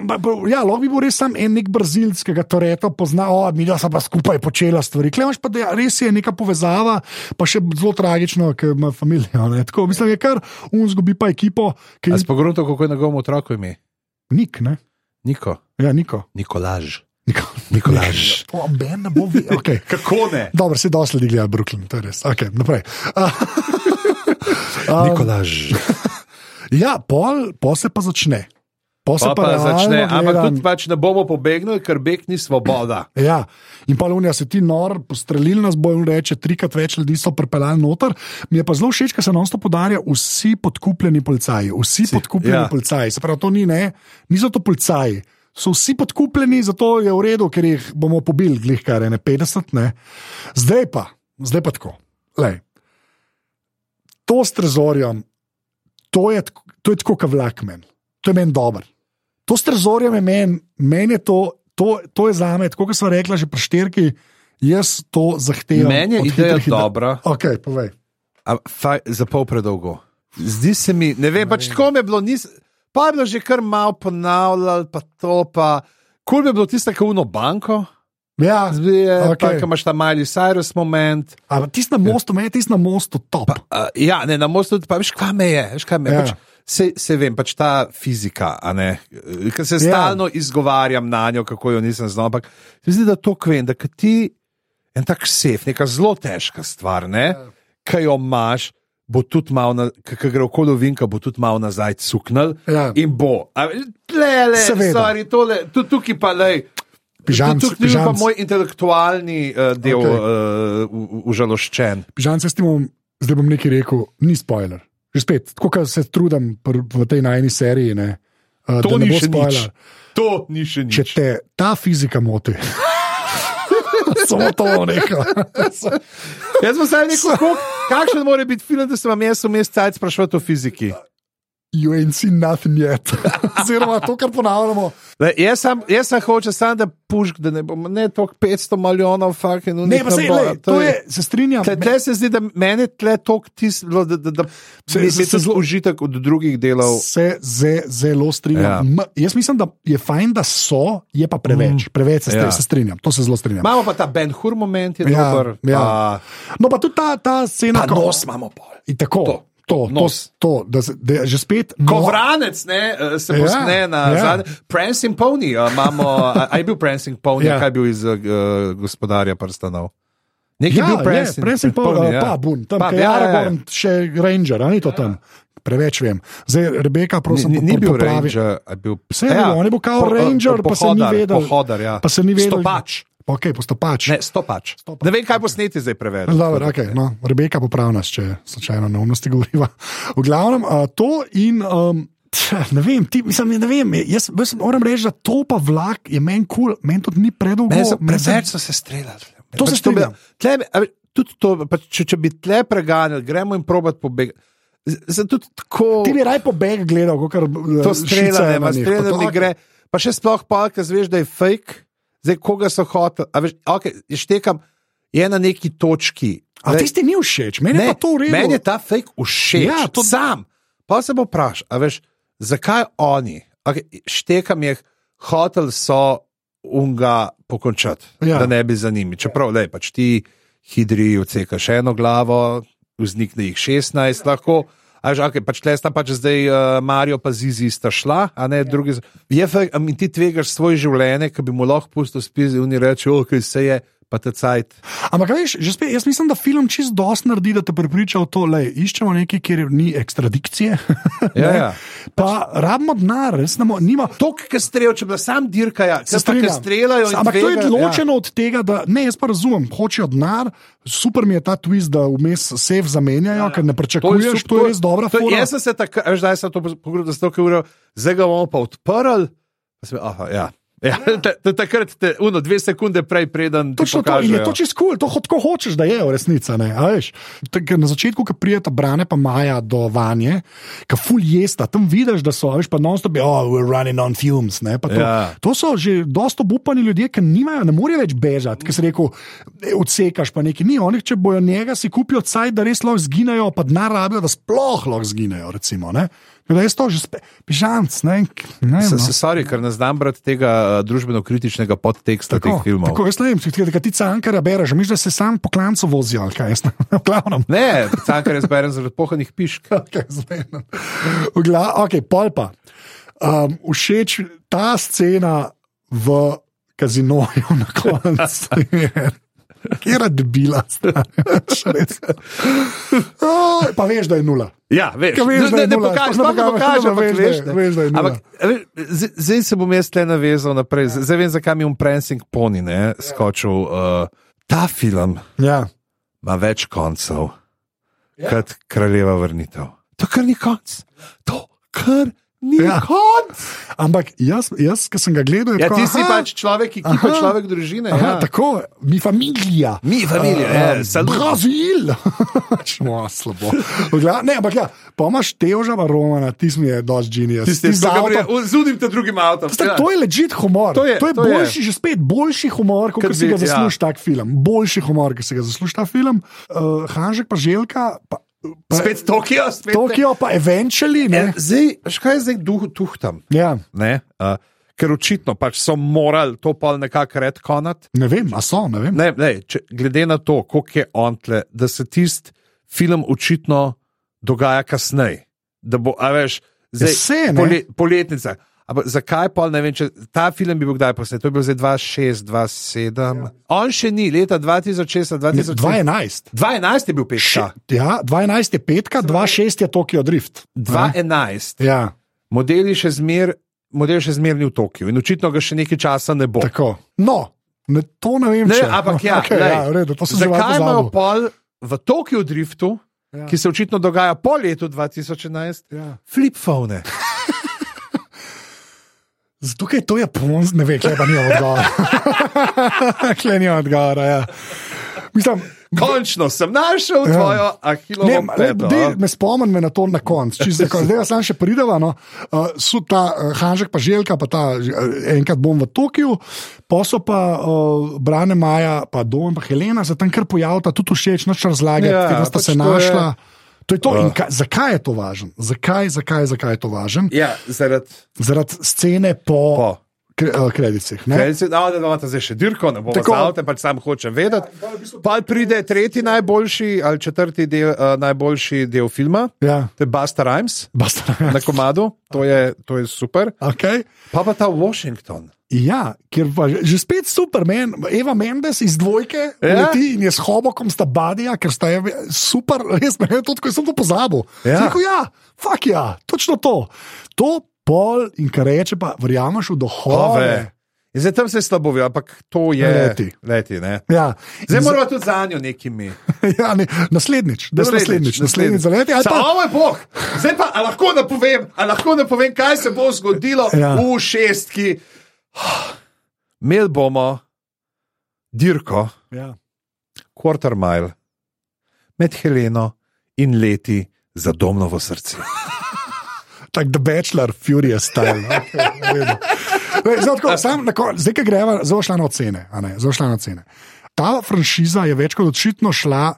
ja lahko bi bil res sam en nek brazilskega toreta, pozna, o, mi da pa skupaj počela stvari. Klevaš pa, da res je neka povezava, pa še zelo tragično, ker ima družino. Tako mislim, je kar un zgubi pa ekipo, ki A je si pogrunto, kako je njegovo otroku ime? nik, ne? Niko. Ja, niko. Nikolaž. Niko. Nikolaž. Ben ne bo videl. Okay. Kako ne? Dobro, si dosledi gledal Brooklyn, to je res. Okay, naprej. Uh, um, Nikolaž. ja, pol, pol se pa začne. Pa, pa realno začne, ampak gledam- tudi pač ne bomo pobegnili, ker beg ni svoboda. Ja, in pa Lunija se ti nor, postrelil nas bo in reče, trikrat več ljudi so pripeljali noter. Mi je pa zelo všeč, ker se nam to podarja, vsi podkupljeni policaji, vsi si, podkupljeni ja. policaji. Se pravi, to ni ne, niso to policaji. So vsi podkupljeni, zato je v redu, ker jih bomo pobili, glih kar je ne 50. Ne. Zdaj pa, zdaj pa tako. Lej. To s trezorjem, to je, to je tako, kot vlak meni. To je meni dobro. To s trezorjem je meni, meni je to, to, to je za me, tako kot sem rekla že pri štirki, jaz to zahtevam. Meni je ideja hitrih dobra. Ok, povej. A, faj, za pol predolgo. Zdi se mi, ne vem, pač tako mi je bilo, nis, pa je bilo že kar malo ponavljalo, pa to pa. Kul bi bilo tisto, kako uno banko, Ja, zbije, okay. pa imaš ta Miley Cyrus moment. ampak tisti na mostu, meni je tisti na mostu top. Uh, ja, ne, na mostu, pa veš, kaj me je, veš, kaj me je. Ja. Pač, se, se vem, pač ta fizika, ker se Ja. stalno izgovarjam na njo, kako jo nisem znal. Ampak se zdi, da to kvem, da ti en tak sef, neka zelo težka stvar, ne, Ja. ki jo imaš. Bo tudi malo, ki gre okoli vinka, bo tudi malo nazaj cuknil Ja. in bo. A, Le, le, stvari, tole, tudi tukaj pa le. Pižamc, Tukaj je pa pižamc. moj intelektualni uh, del okay. uh, užaloščen. Pižan, se s tem, zdaj bom nekaj rekel, ni spoiler. Že spet, tako kot se trudim pr, v tej najni seriji. Ne, uh, To ni nič. To ni še nič. Če te ta fizika moti, samo to nekaj. Jaz sem zdaj rekel, kakšen mora biti film, da se vam jaz vmes cajt sprašovati o fiziki. You ain't seen nothing yet. Oziroma, to, kar ponavljamo. Le, jaz sem, jaz sem hoče samo, da pušk, da ne bom ne toliko 500 milijonov, fucking, Ne, pa se, lej, to je, se strinjam. Tle, tle se zdi, da meni tle toliko tisto, da, da, da Se- se, se- se, zelo užitek od drugih delov. Se ze, zelo strinjam. Ja. Ja. Jaz mislim, da je fajn, da so, je pa preveč. Mm. Preveč se, ja. se strinjam, to se zelo strinjam. Imamo pa ta Ben Hur moment, je Ja, dober. ja. Pa, No, pa tudi ta, ta scena, pa nos imamo pol. In tako, To, to, to, to, nos. to da, se- da je že spet. Ko no- vranec ne, eh, se Ja, posne na ja. zadnji. Prancing Pony, a imamo, a, a je bil Prancing Pony, Ja. ja. kaj je bil iz uh, gospodarja prstanov. Nekaj Ja, je bil je, Prancing, Prancing pa, Pony, ja. pa bun, tam Pa, pa, je ja, ja, ja. Aragorn, še Ranger, ni to tam. Preveč vem. Zdaj, Rebeka, prosim, Ni, ni, po- bil popravi. Ranger, bil Vse je bilo, on je bil kao po- ranger, pa se ni pohodar, vedel. Pohodar, ja. Pa se ni vedel. Stopač. Ok, postopač. Ne, stopač. Stopač. Ne vem, kaj posneti zdaj prevedel. Dobro, okay, no, Rebeka popravi nas, če slučajno neumnosti govoriva. V glavnem, uh, to in. Um, Ne vem, ti, mislim, ne vem, jaz, jaz moram reči, da to pa vlak je meni kul, cool, meni tudi ni predolgo. Ne, se- preveč so se streljali. To se Pač a ve, tudi to, pač, če, če bi tle preganjali, gremo in probat pobegati. Tako. Ti bi raj pobeg gledal, kot kar to streljanje, pa streljanje mi gre. Pa še sploh pa, ker zveš, da je fake, zdaj koga so hoteli. Veš, okay, štekam, je na neki točki. A tisti ni všeč, meni je pa to v redu. Meni je ta fake všeč. Ja, to- Sam. Pa se bo vprašal, a veš, zakaj oni, okay, štekam jih, hotel so unga pokončati, Ja. ja. da ne bi za njimi. Čeprav, le, pač ti hidri odsekaš eno glavo, vznikne jih 16, lahko. A že, okay, pač tle sta pač zdaj uh, Marijo pa Zizi sta šla, a ne drugi. z- Je fakt, a mi ti tvegaš svoje življenje, ki bi mu lahko pustil spizi in reči, ok, se je, pa te cajt. Ampak, veš, že spet, jaz mislim, da film čist dosti naredi, da te prepriča v to, da iščemo nekaj, kjer ni ekstradikcije. Ja, ja. Pa rabimo denar, res ne mo- nima. Tok, ki streljajo, če bi bila sam dirka, ja, Se pa streljajo. in Ampak to je ločeno ja. od tega, da ne, jaz pa razumem, hočejo denar, super mi je ta twist, da vmes sef zamenjajo, ja, ker ne pričakuješ, to je, to je res dobra to, fora. Jaz sem se takrat, veš, zdaj sem to pogledal, da sto ur, zdaj ga bomo pa odprli. Pa sem, aha, ja. Ja, ta- ta- takrat, te, uno, dve sekunde prej, preden Točno to, je to čist kul, cool, to tako hočeš, da je v resnici. Na začetku, ko prijeta Brane pa Maja do Vanje, ki ful jesta, tam vidiš, da so, veš, pa non-stop, je, oh, we're running on fumes. Ne, to, Ja. to so že dosto obupani ljudje, ki nimajo, ne morejo več bežati, ki si rekel, "E, odsekaš pa nekaj. Ni, oni, če bojo njega, si kupijo caj, da res lahko zginejo, pa denar rabijo, da sploh lahko zginejo. Recimo, ne. Tako Da je to že spe- pižanc. Ne, ne, Se, no. ker ne znam brati tega uh, družbeno-kritičnega podteksta teh filmov. Tako, jaz ne vem, če ti, ti cankarja bereš, misliš, da se sam po klancu vozijo, ali kaj jaz ne v glavnem. Ne, cankar jaz berem zaradi pohanih pišk. Okay, zmenim. v glav, ok, pol pa. Um, všeč ta scena v kazinoju na koncu. Kjer je debila, res. Oh, pa veš, da je nula. Ja, veš, Ka veš, da ne nula, pokažeš, sploh ne pokažeš, ampak veš, da veš, da je nula. Ampak, zdaj- se bom jaz tle navezal naprej. Zdaj zdaj vem, zakaj mi je um Prancing Pony ne, skočil. Uh, ta film Ja. ima več koncev ja. kot kraljeva vrnitev. To kar ni konc. To kar Ja. ja. konc. Ampak jaz, jaz ki sem ga gledal, je Ja, tako, ti si aha, pač človek, ki pa Aha. človek družine. Aha, ja. tako, mi familija. Mi familija, Uh, ja, uh, salut. Brazil, šmo slabo. V gla- Ne, ampak ja, pa imaš teža, pa Romana, ti si mi je dosti ki ga zudim te drugim avtom. Stak, to je ležit humor. To je- to je to je. boljši, že spet boljši humor, kot si ga ja. zasluži ja. tak film. Boljši humor, kot si ga zasluži ta film. Uh, Hanžek pa Željka, pa, pa Spet Tokio, spet Tokio, pa Eventually. Ne. Ne? Zdaj, kaj je zdaj duh, tuhtam? Ja, Ne? Uh, ker očitno pač so morali to pa nekako redkonati. ne vem, a so, ne vem. Ne, ne, če, glede na to, koliko je on tle, da se tisti film očitno dogaja kasneje. Da bo, a veš, zdaj, se, ne. pole, poletnica. Ampak zakaj pa ne vem, če ta film bi bil kdaj posnet? To je bil zdaj 2006, 2007. Ja. On še ni, leta 2006, 2007. 2011. 2011 je bil petka. Ja, 2011 je petka, 2006 je Tokio Drift. Ne? 2011. Ja, Modeli še zmer. Model še zmeraj ni v Tokiu in očitno ga še nekaj časa ne bo. tako. No, ne, to ne vem, Ne, če ampak ja, okay, lej, ja redu, to sem že zakaj imajo malo pol v Tokiu driftu, Ja. ki se očitno dogaja po letu 2011, Ja. flip-phone? Zato, ker to je ponz, ne vem, kaj pa ni odgovora. Kle ni odgovora. Ja. Mislim, Končno sem našel ja. tvojo ahilovo Ne, peto. dej, me spomnim me na to na koncu. čisto konec. Zdaj sam še prideva. No. Uh, so ta uh, Hanžek, pa Željka, pa ta uh, enkrat bom v Tokiu, pa so pa uh, Brane Maja, pa Dom, pa Helena, se tam kar pojavlja, tudi všeč, noč razlagati, Ja, ja, sta pač se to je- našla. To je to. In Uh. ka, zakaj je to važno? Zakaj, zakaj, zakaj je to važno? Ja, zaradi Zaradi scene po, po. Kre, kredicih. ne? Kaj si, no, da imate zdaj še dirko, ne bomo Tako. zavte, pač sam hočem vedeti. Pa pride tretji najboljši ali četrti del, uh, najboljši del filma, Ja, to je Busta Rhymes basta. na komadu, to je, to je super. Okay. Pa pa ta Washington. Ja, ker pa že, že spet Superman, Eva Mendes iz dvojke, Ja. ja? leti in je s hobokom sta badija, ker sta je super, res me je to, ko sem to pozabil. Ja. Rekel, ja, fuk ja, točno to. To pol in kar reče, pa verjameš v duhove. Zdaj tam se slabo ve, ampak to je Leti. leti ne. Ja. Zdaj moramo tudi za njo nekimi. ja, ne, naslednjič, da naslednjič, naslednjič za leti. pa- o moj bog, zdaj pa lahko napovem, a lahko napovem, kaj se bo zgodilo Ja. v šestki. Imeli bomo dirko, Ja. quarter mile med Heleno in leti za domnovo srce. Tako The Bachelor, Furious style. no. Okay, zdaj, tako, sam, na kon- zdaj, ki greva, zelo šla na ocene. zelo šla na ocene. Ta franšiza je več kot očitno šla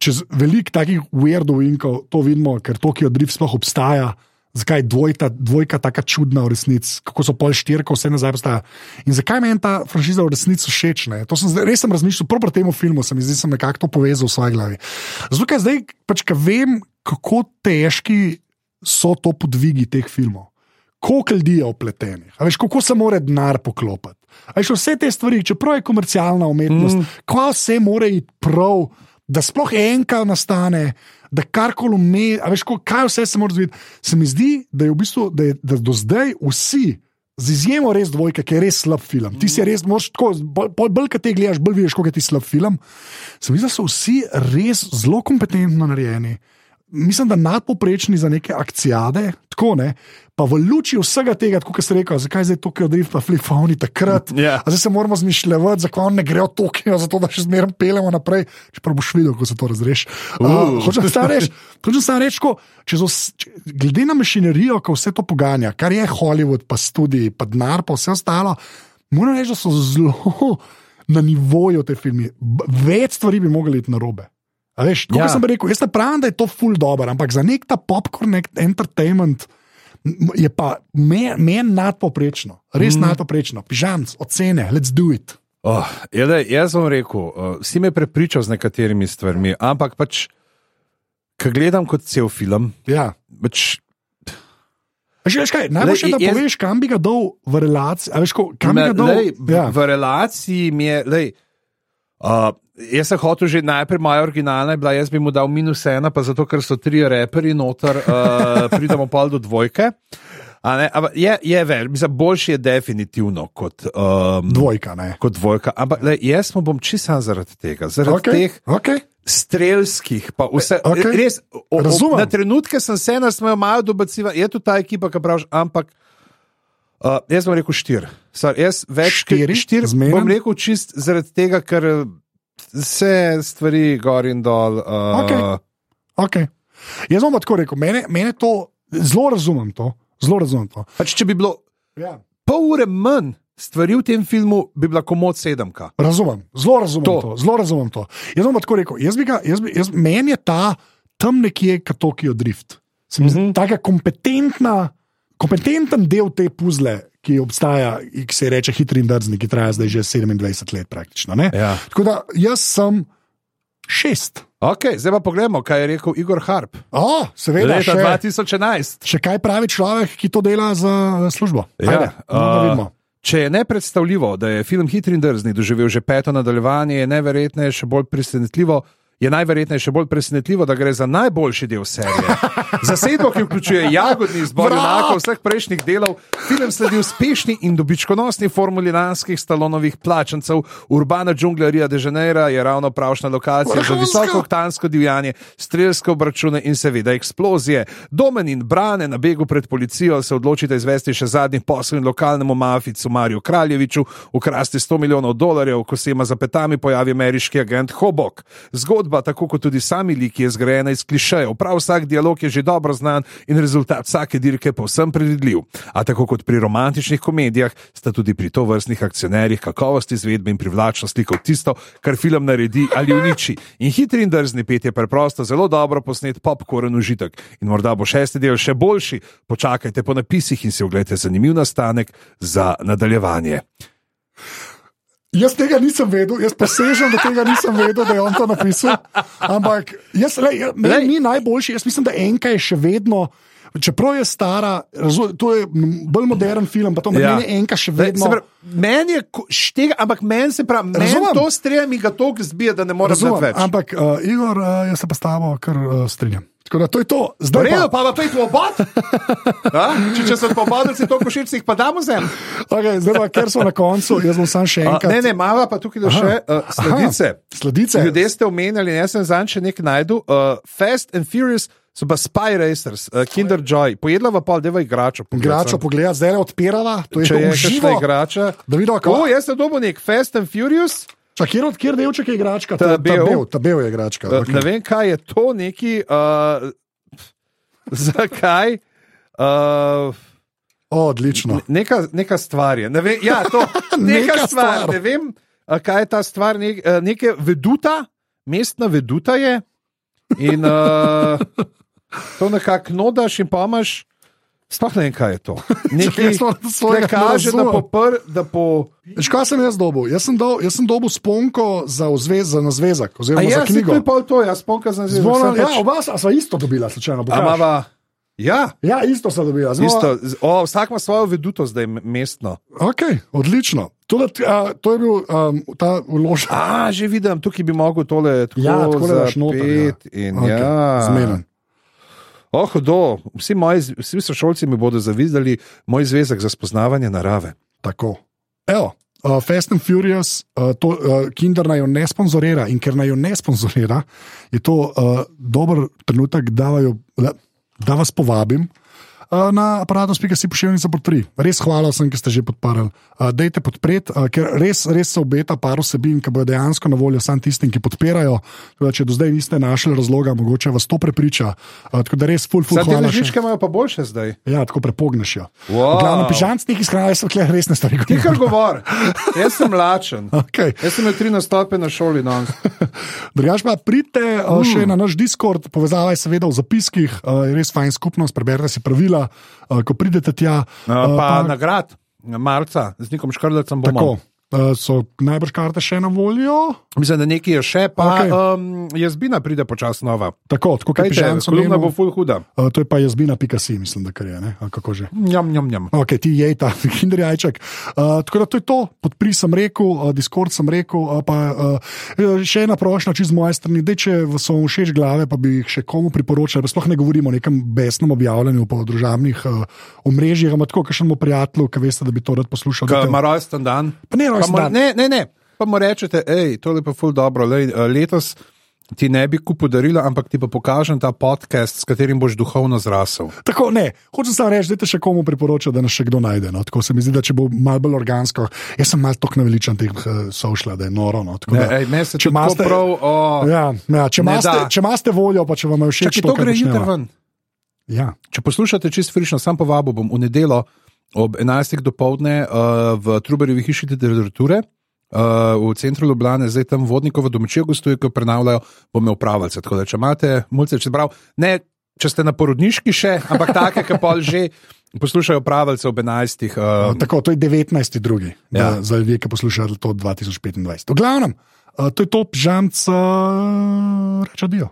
čez veliko takih weirdovinkov, to vidimo, ker Tokio Drift sploh obstaja. Zakaj je dvojka, dvojka tako čudna v resnici, kako so pol štirka, vse nazaj postaja. In zakaj meni ta franšiza v resnici všeč? ne? To sem res sem razmišljal, prav pri tem filmu sem, zdaj sem nekako to povezal v svoji glavi. Zato, ker zdaj pač, ko vem, kako težki so to podvigi teh filmov. Koliko ljudi je opletenih, veš, kako se mora denar poklopiti. Veš, vse te stvari, čeprav je komercialna umetnost, mm. ko vse mora iti prav, da sploh enka nastane, da karkoli ume, a veš, kaj vse se mora zgoditi. Se mi zdi, da je v bistvu, da, je, da do zdaj vsi. Z izjemo res dvojka, ki je res slab film. Ti si res, moraš tako, bolj, bolj, bolj kaj te gledaš, bolj vidiš, kako je ti slab film. Se mi zdi, da so vsi res zelo kompetentno narejeni. Mislim, da nadpoprečni za neke akcijade, tako ne. Pa v luči vsega tega, kot ste rekli, zakaj zdaj Tokio Drift, pa flipfoni takrat. Ja. A Zdaj se moramo zmišljati, zakaj on ne gre v Tokio, zato da še zmeraj pelemo naprej. Čeprav boš videl, kako se to razreši. Uh. Hočem samo reči, hočem samo reči, glede na mašinerijo, ko vse to poganja, kar je Hollywood, pa študij, pa denar, pa vse ostalo, moram reči, da so zelo na nivoju te filme. Več stvari bi mogli iti na robe. A Veš, kot Ja. ja. sem rekel, jaz ne pravim, da je to full dobro, ampak za nek ta popcorn nek entertainment je pa meni men nadpoprečno, res mm. nadpoprečno. Pižamc, ocene, let's do it. Oh, je, da, jaz vam rekel, uh, si me prepričal z nekaterimi stvarmi, ampak pač, ko gledam kot cel film, Ja. pač, Že kaj, najboljše, Lej, da jaz- poveš, kam bi ga dal v relaciji. Veš, ko, kam bi me, ga dal? lej, ja. v relaciji mi je. Lej, uh, jaz sem hotel že najprej, moja originalna je bila, jaz bi mu dal minus ena, pa zato, ker so tri reperi noter, uh, pridemo pa do dvojke. Ampak je, je več, mislim, boljši je definitivno kot, um, Dvojka, ne. kot dvojka. Ampak lej, jaz mu bom čisto zaradi tega, zaradi okay. Okay, teh okay. strelskih, vse. Okej. Res, o, o, Razumem. na trenutke sem se nasmejal, malo dobaciva, je tu ta ekipa, ki praviš, ampak. Uh, jaz bom rekel štiri. Sar, jaz več kot Štiri? Zmeren? Bom rekel čist zaradi tega, ker eh, se stvari gor in dol. Uh, Okej. Okay. Jaz bom pa tako rekel, mene, mene to zelo razumem. To, zelo razumem to. pač, če bi bilo Ja. pol ure manj stvari v tem filmu, bi bila komod sedemka. Razumem, zelo razumem To. to. zelo razumem to. Jaz bom pa tako rekel, jaz bi ga, jaz bi, jaz, meni je ta tam nekje kot Tokio Drift. Se mi zdi, Mhm. Taka kompetentna, kompetenten del te puzle, ki obstaja, ki se reče hitri in drzni, ki traja zdaj že 27 let praktično. ne. Ja. Tako da jaz sem šest. Okay, zdaj pa pogledamo, kaj je rekel Igor Harp. O, seveda, Leta še, 2011. še kaj pravi človek, ki to dela za službo. Ja, Ajde, bomo da uh. Če je nepredstavljivo, da je film Hitri in drzni doživel že peto nadaljevanje, je neverjetneje še bolj presenetljivo, je najverjetneje še bolj presenetljivo, da gre za najboljši del serije. Zasedbo, ki vključuje jagodni izbor junakov vseh prejšnjih delov, film sledi uspešni in dobičkonosni formuli lanskih stalonovih plačancev. Urbana džungla Rio de Janeiro je ravno pravšna lokacija za visokoktansko divjanje, strelske obračune in seveda eksplozije. Domen in Brane na begu pred policijo se odločite izvesti še zadnji posel in lokalnemu maficu Mariju Kraljeviču ukrasti 100 milijonov dolarjev, ko se ima za petami pojavi ameriški agent Hobok. Zgodba, tako kot tudi sami liki, je zgrajena iz klišejev. Prav vsak dialog je že dobro znan in rezultat vsake dirke povsem predvidljiv. A tako kot pri romantičnih komedijah, sta tudi pri to vrstnih akcionerjih kakovost izvedbe in privlačnost slikov tisto, kar film naredi ali uniči. In hitri in drzni pet je preprosto zelo dobro posnet popkorn užitek. In morda bo šesti del še boljši. Počakajte po napisih in si oglejte zanimiv nastanek za nadaljevanje. Jaz tega nisem vedel, jaz presežem, da tega nisem vedel, da je on to napisal. Ampak jaz, le, meni ni najboljši, jaz mislim, da enka je še vedno. Čeprav je stara, razum, to je bolj modern film, pa to ja. meni enka še vedno. Pravi, meni je štega, ampak meni se pravi, meni to strija mi ga toliko zbije, da ne morem več. Ampak, uh, Igor, uh, jaz se pa s tabo kar uh, strinjam. Tako da to je to, zdaj Redo, pa pa pojdi v obod. če, če so pobodili, si to koširci, jih pa damo zem. Okay, zdaj pa, ker so na koncu, jaz bom sam še enkrat. A, ne, ne, malo pa tukaj Aha. še uh, sledice. Aha, sledice. Ljudje ste omenjali, jaz sem zanj še nekaj najdu. Uh, Fast and Furious. So pa Spy Racers, uh, Kinder Joy, pojedla pa pol, je igrača. Igrača pogleda, zdaj je odpirala, to je je že še igrača. Da vidimo, kako. O, jaz sem dobil nek Fast and Furious. Čak, kjer, kjer delček je igračka? Ta ta, bel. ta bel, ta bel je igračka. Uh, Okay. ne vem, kaj je to neki. Uh, zakaj? Uh, O, odlično. neka, neka stvar je. Ne vem, ja, to, neka, Neka stvar. stvar. Ne vem, kaj je ta stvar. Nek, neke veduta, mestna veduta je. In uh, to nekako nodaš in pa imaš. Sploh ne vem, kaj je to. Nekaj, ki kaže, da razumem. po, pr, da po Veš, kaj sem jaz dobil? Jaz sem, dal, jaz sem dobil sponko za, vzvez, za nazvezek, A oziroma ja, za si knjigo. to je pol to, jaz spomkam za zelo Zvona, ja, oba sva isto dobila, slučajno. A pokaž. mava, ja, Ja, isto sva dobila. Znova, isto. O, vsak ima svojo veduto zdaj mestno. Okay, odlično. To, da, ti- a, to je bil um, ta vložek. A, že vidim, tukaj bi mogel tole tako Ja, takole daš zapet noter, ja. in Okej, ja. Zmeren. Oh, hudo. Vsi moji, vsi sošolci mi bodo zavidali moj zvezek za spoznavanje narave. Tako. Evo, uh, Fast and Furious, uh, to, uh, Kinder naj jo ne sponzorira in ker naj jo ne sponzorira, je to uh, dober trenutek, da, vaju, da vas povabim. Uh, Na aparatu spika si pošiljnica pod tri. Res hvala vsem, ki ste že podparili. Uh, dejte podpreti, uh, ker res, res se obeta par vsebin, ki bodo dejansko na voljo samo tistim, ki podpirajo. Da, če do zdaj niste našli razloga, mogoče vas to prepriča. Uh, tako da res, full, hvala. še. ležičke imajo pa boljše zdaj. Ja, tako prepogneš jo. Wow. Glavno, pižamc nekaj skrajno, so kle resne stvari. Ti kar govor, jaz sem lačen. Okay. Jaz sem imel tri nastope na šoli danes. Drugač pa pridite uh, še na naš Discord, povezava je seveda v zapiskih, uh, je res fajn skupnost, preberite si pravila, uh, ko pridete tja. Uh, pa nagrad, marca, z Nikom Škrlecem bomo. Tako. Uh, so najbrž karte še na voljo. Mislim, da nekaj je še, pa okay. um, jazbina pride počasi nova. Tako, tako kot Kaj pižamc kolumna omenil. bo full huda. Uh, to je pa jazbina.si, mislim, da je, ne? Ali kako že. Njam, njam, njam. Ok, ti je ta kinder jajček. Uh, tako da to je to, podpri sem rekel, uh, Discord sem rekel. Uh, pa, uh, še ena prošnja, čiz z moje strani, da če vam so všeč glave, pa bi jih še komu priporočal. Sploh ne govorimo o nekem besnem objavljanju po družabnih uh, omrežjih, ampak tako, kakšnemu prijatelju, ki veste, da bi to rad poslušal. Ko dajte- ima rojsten dan. Pa ne Pa rojsten dan. ne, ne, ne. Pa mu rečete, hej, to je pa ful dobro. Lej, eh, letos ti ne bi kupil darila, ampak ti pa pokažem ta podcast, s katerim boš duhovno zrasel. Tako, ne, hočem samo reči, da še komu priporočam, da nas še kdo najde. No? Tako se mi zdi, da če bo malo bolj organsko, jaz sem malo tako naveličan teh uh, sošla, da je noro. No? Tako Ne, da, ej, me se če imate- prav. O, ja, ja, če, Ne imate, če imate voljo, pa če vam je všeč, Čakaj, to gre jutri ven. Ja. Če poslušate čist frišno, sam povabil bom v nedelo ob 11. dopoledne uh, v Truberjevi hiši literature. Uh, v centru Ljubljana, zdaj tam vodnikov domačijo gostuje, ki prenavljajo, bom imel pravice. Tako da, če imate mulce, če, prav, ne, če ste na porodniški še, ampak take, ki pol že poslušajo pravice ob 11. Uh, Tako, to je 19. drugi, Ja. ja. za ljudi, ki poslušajo to 2025. V glavnem, uh, to je to, žamc, uh, reče dio.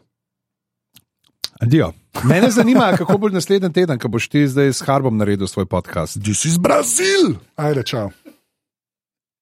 Adijo. Mene zanima, kako boš naslednji teden, ko boš ti zdaj s Harbom naredil svoj podcast. This is Brazil! Ajde, čau.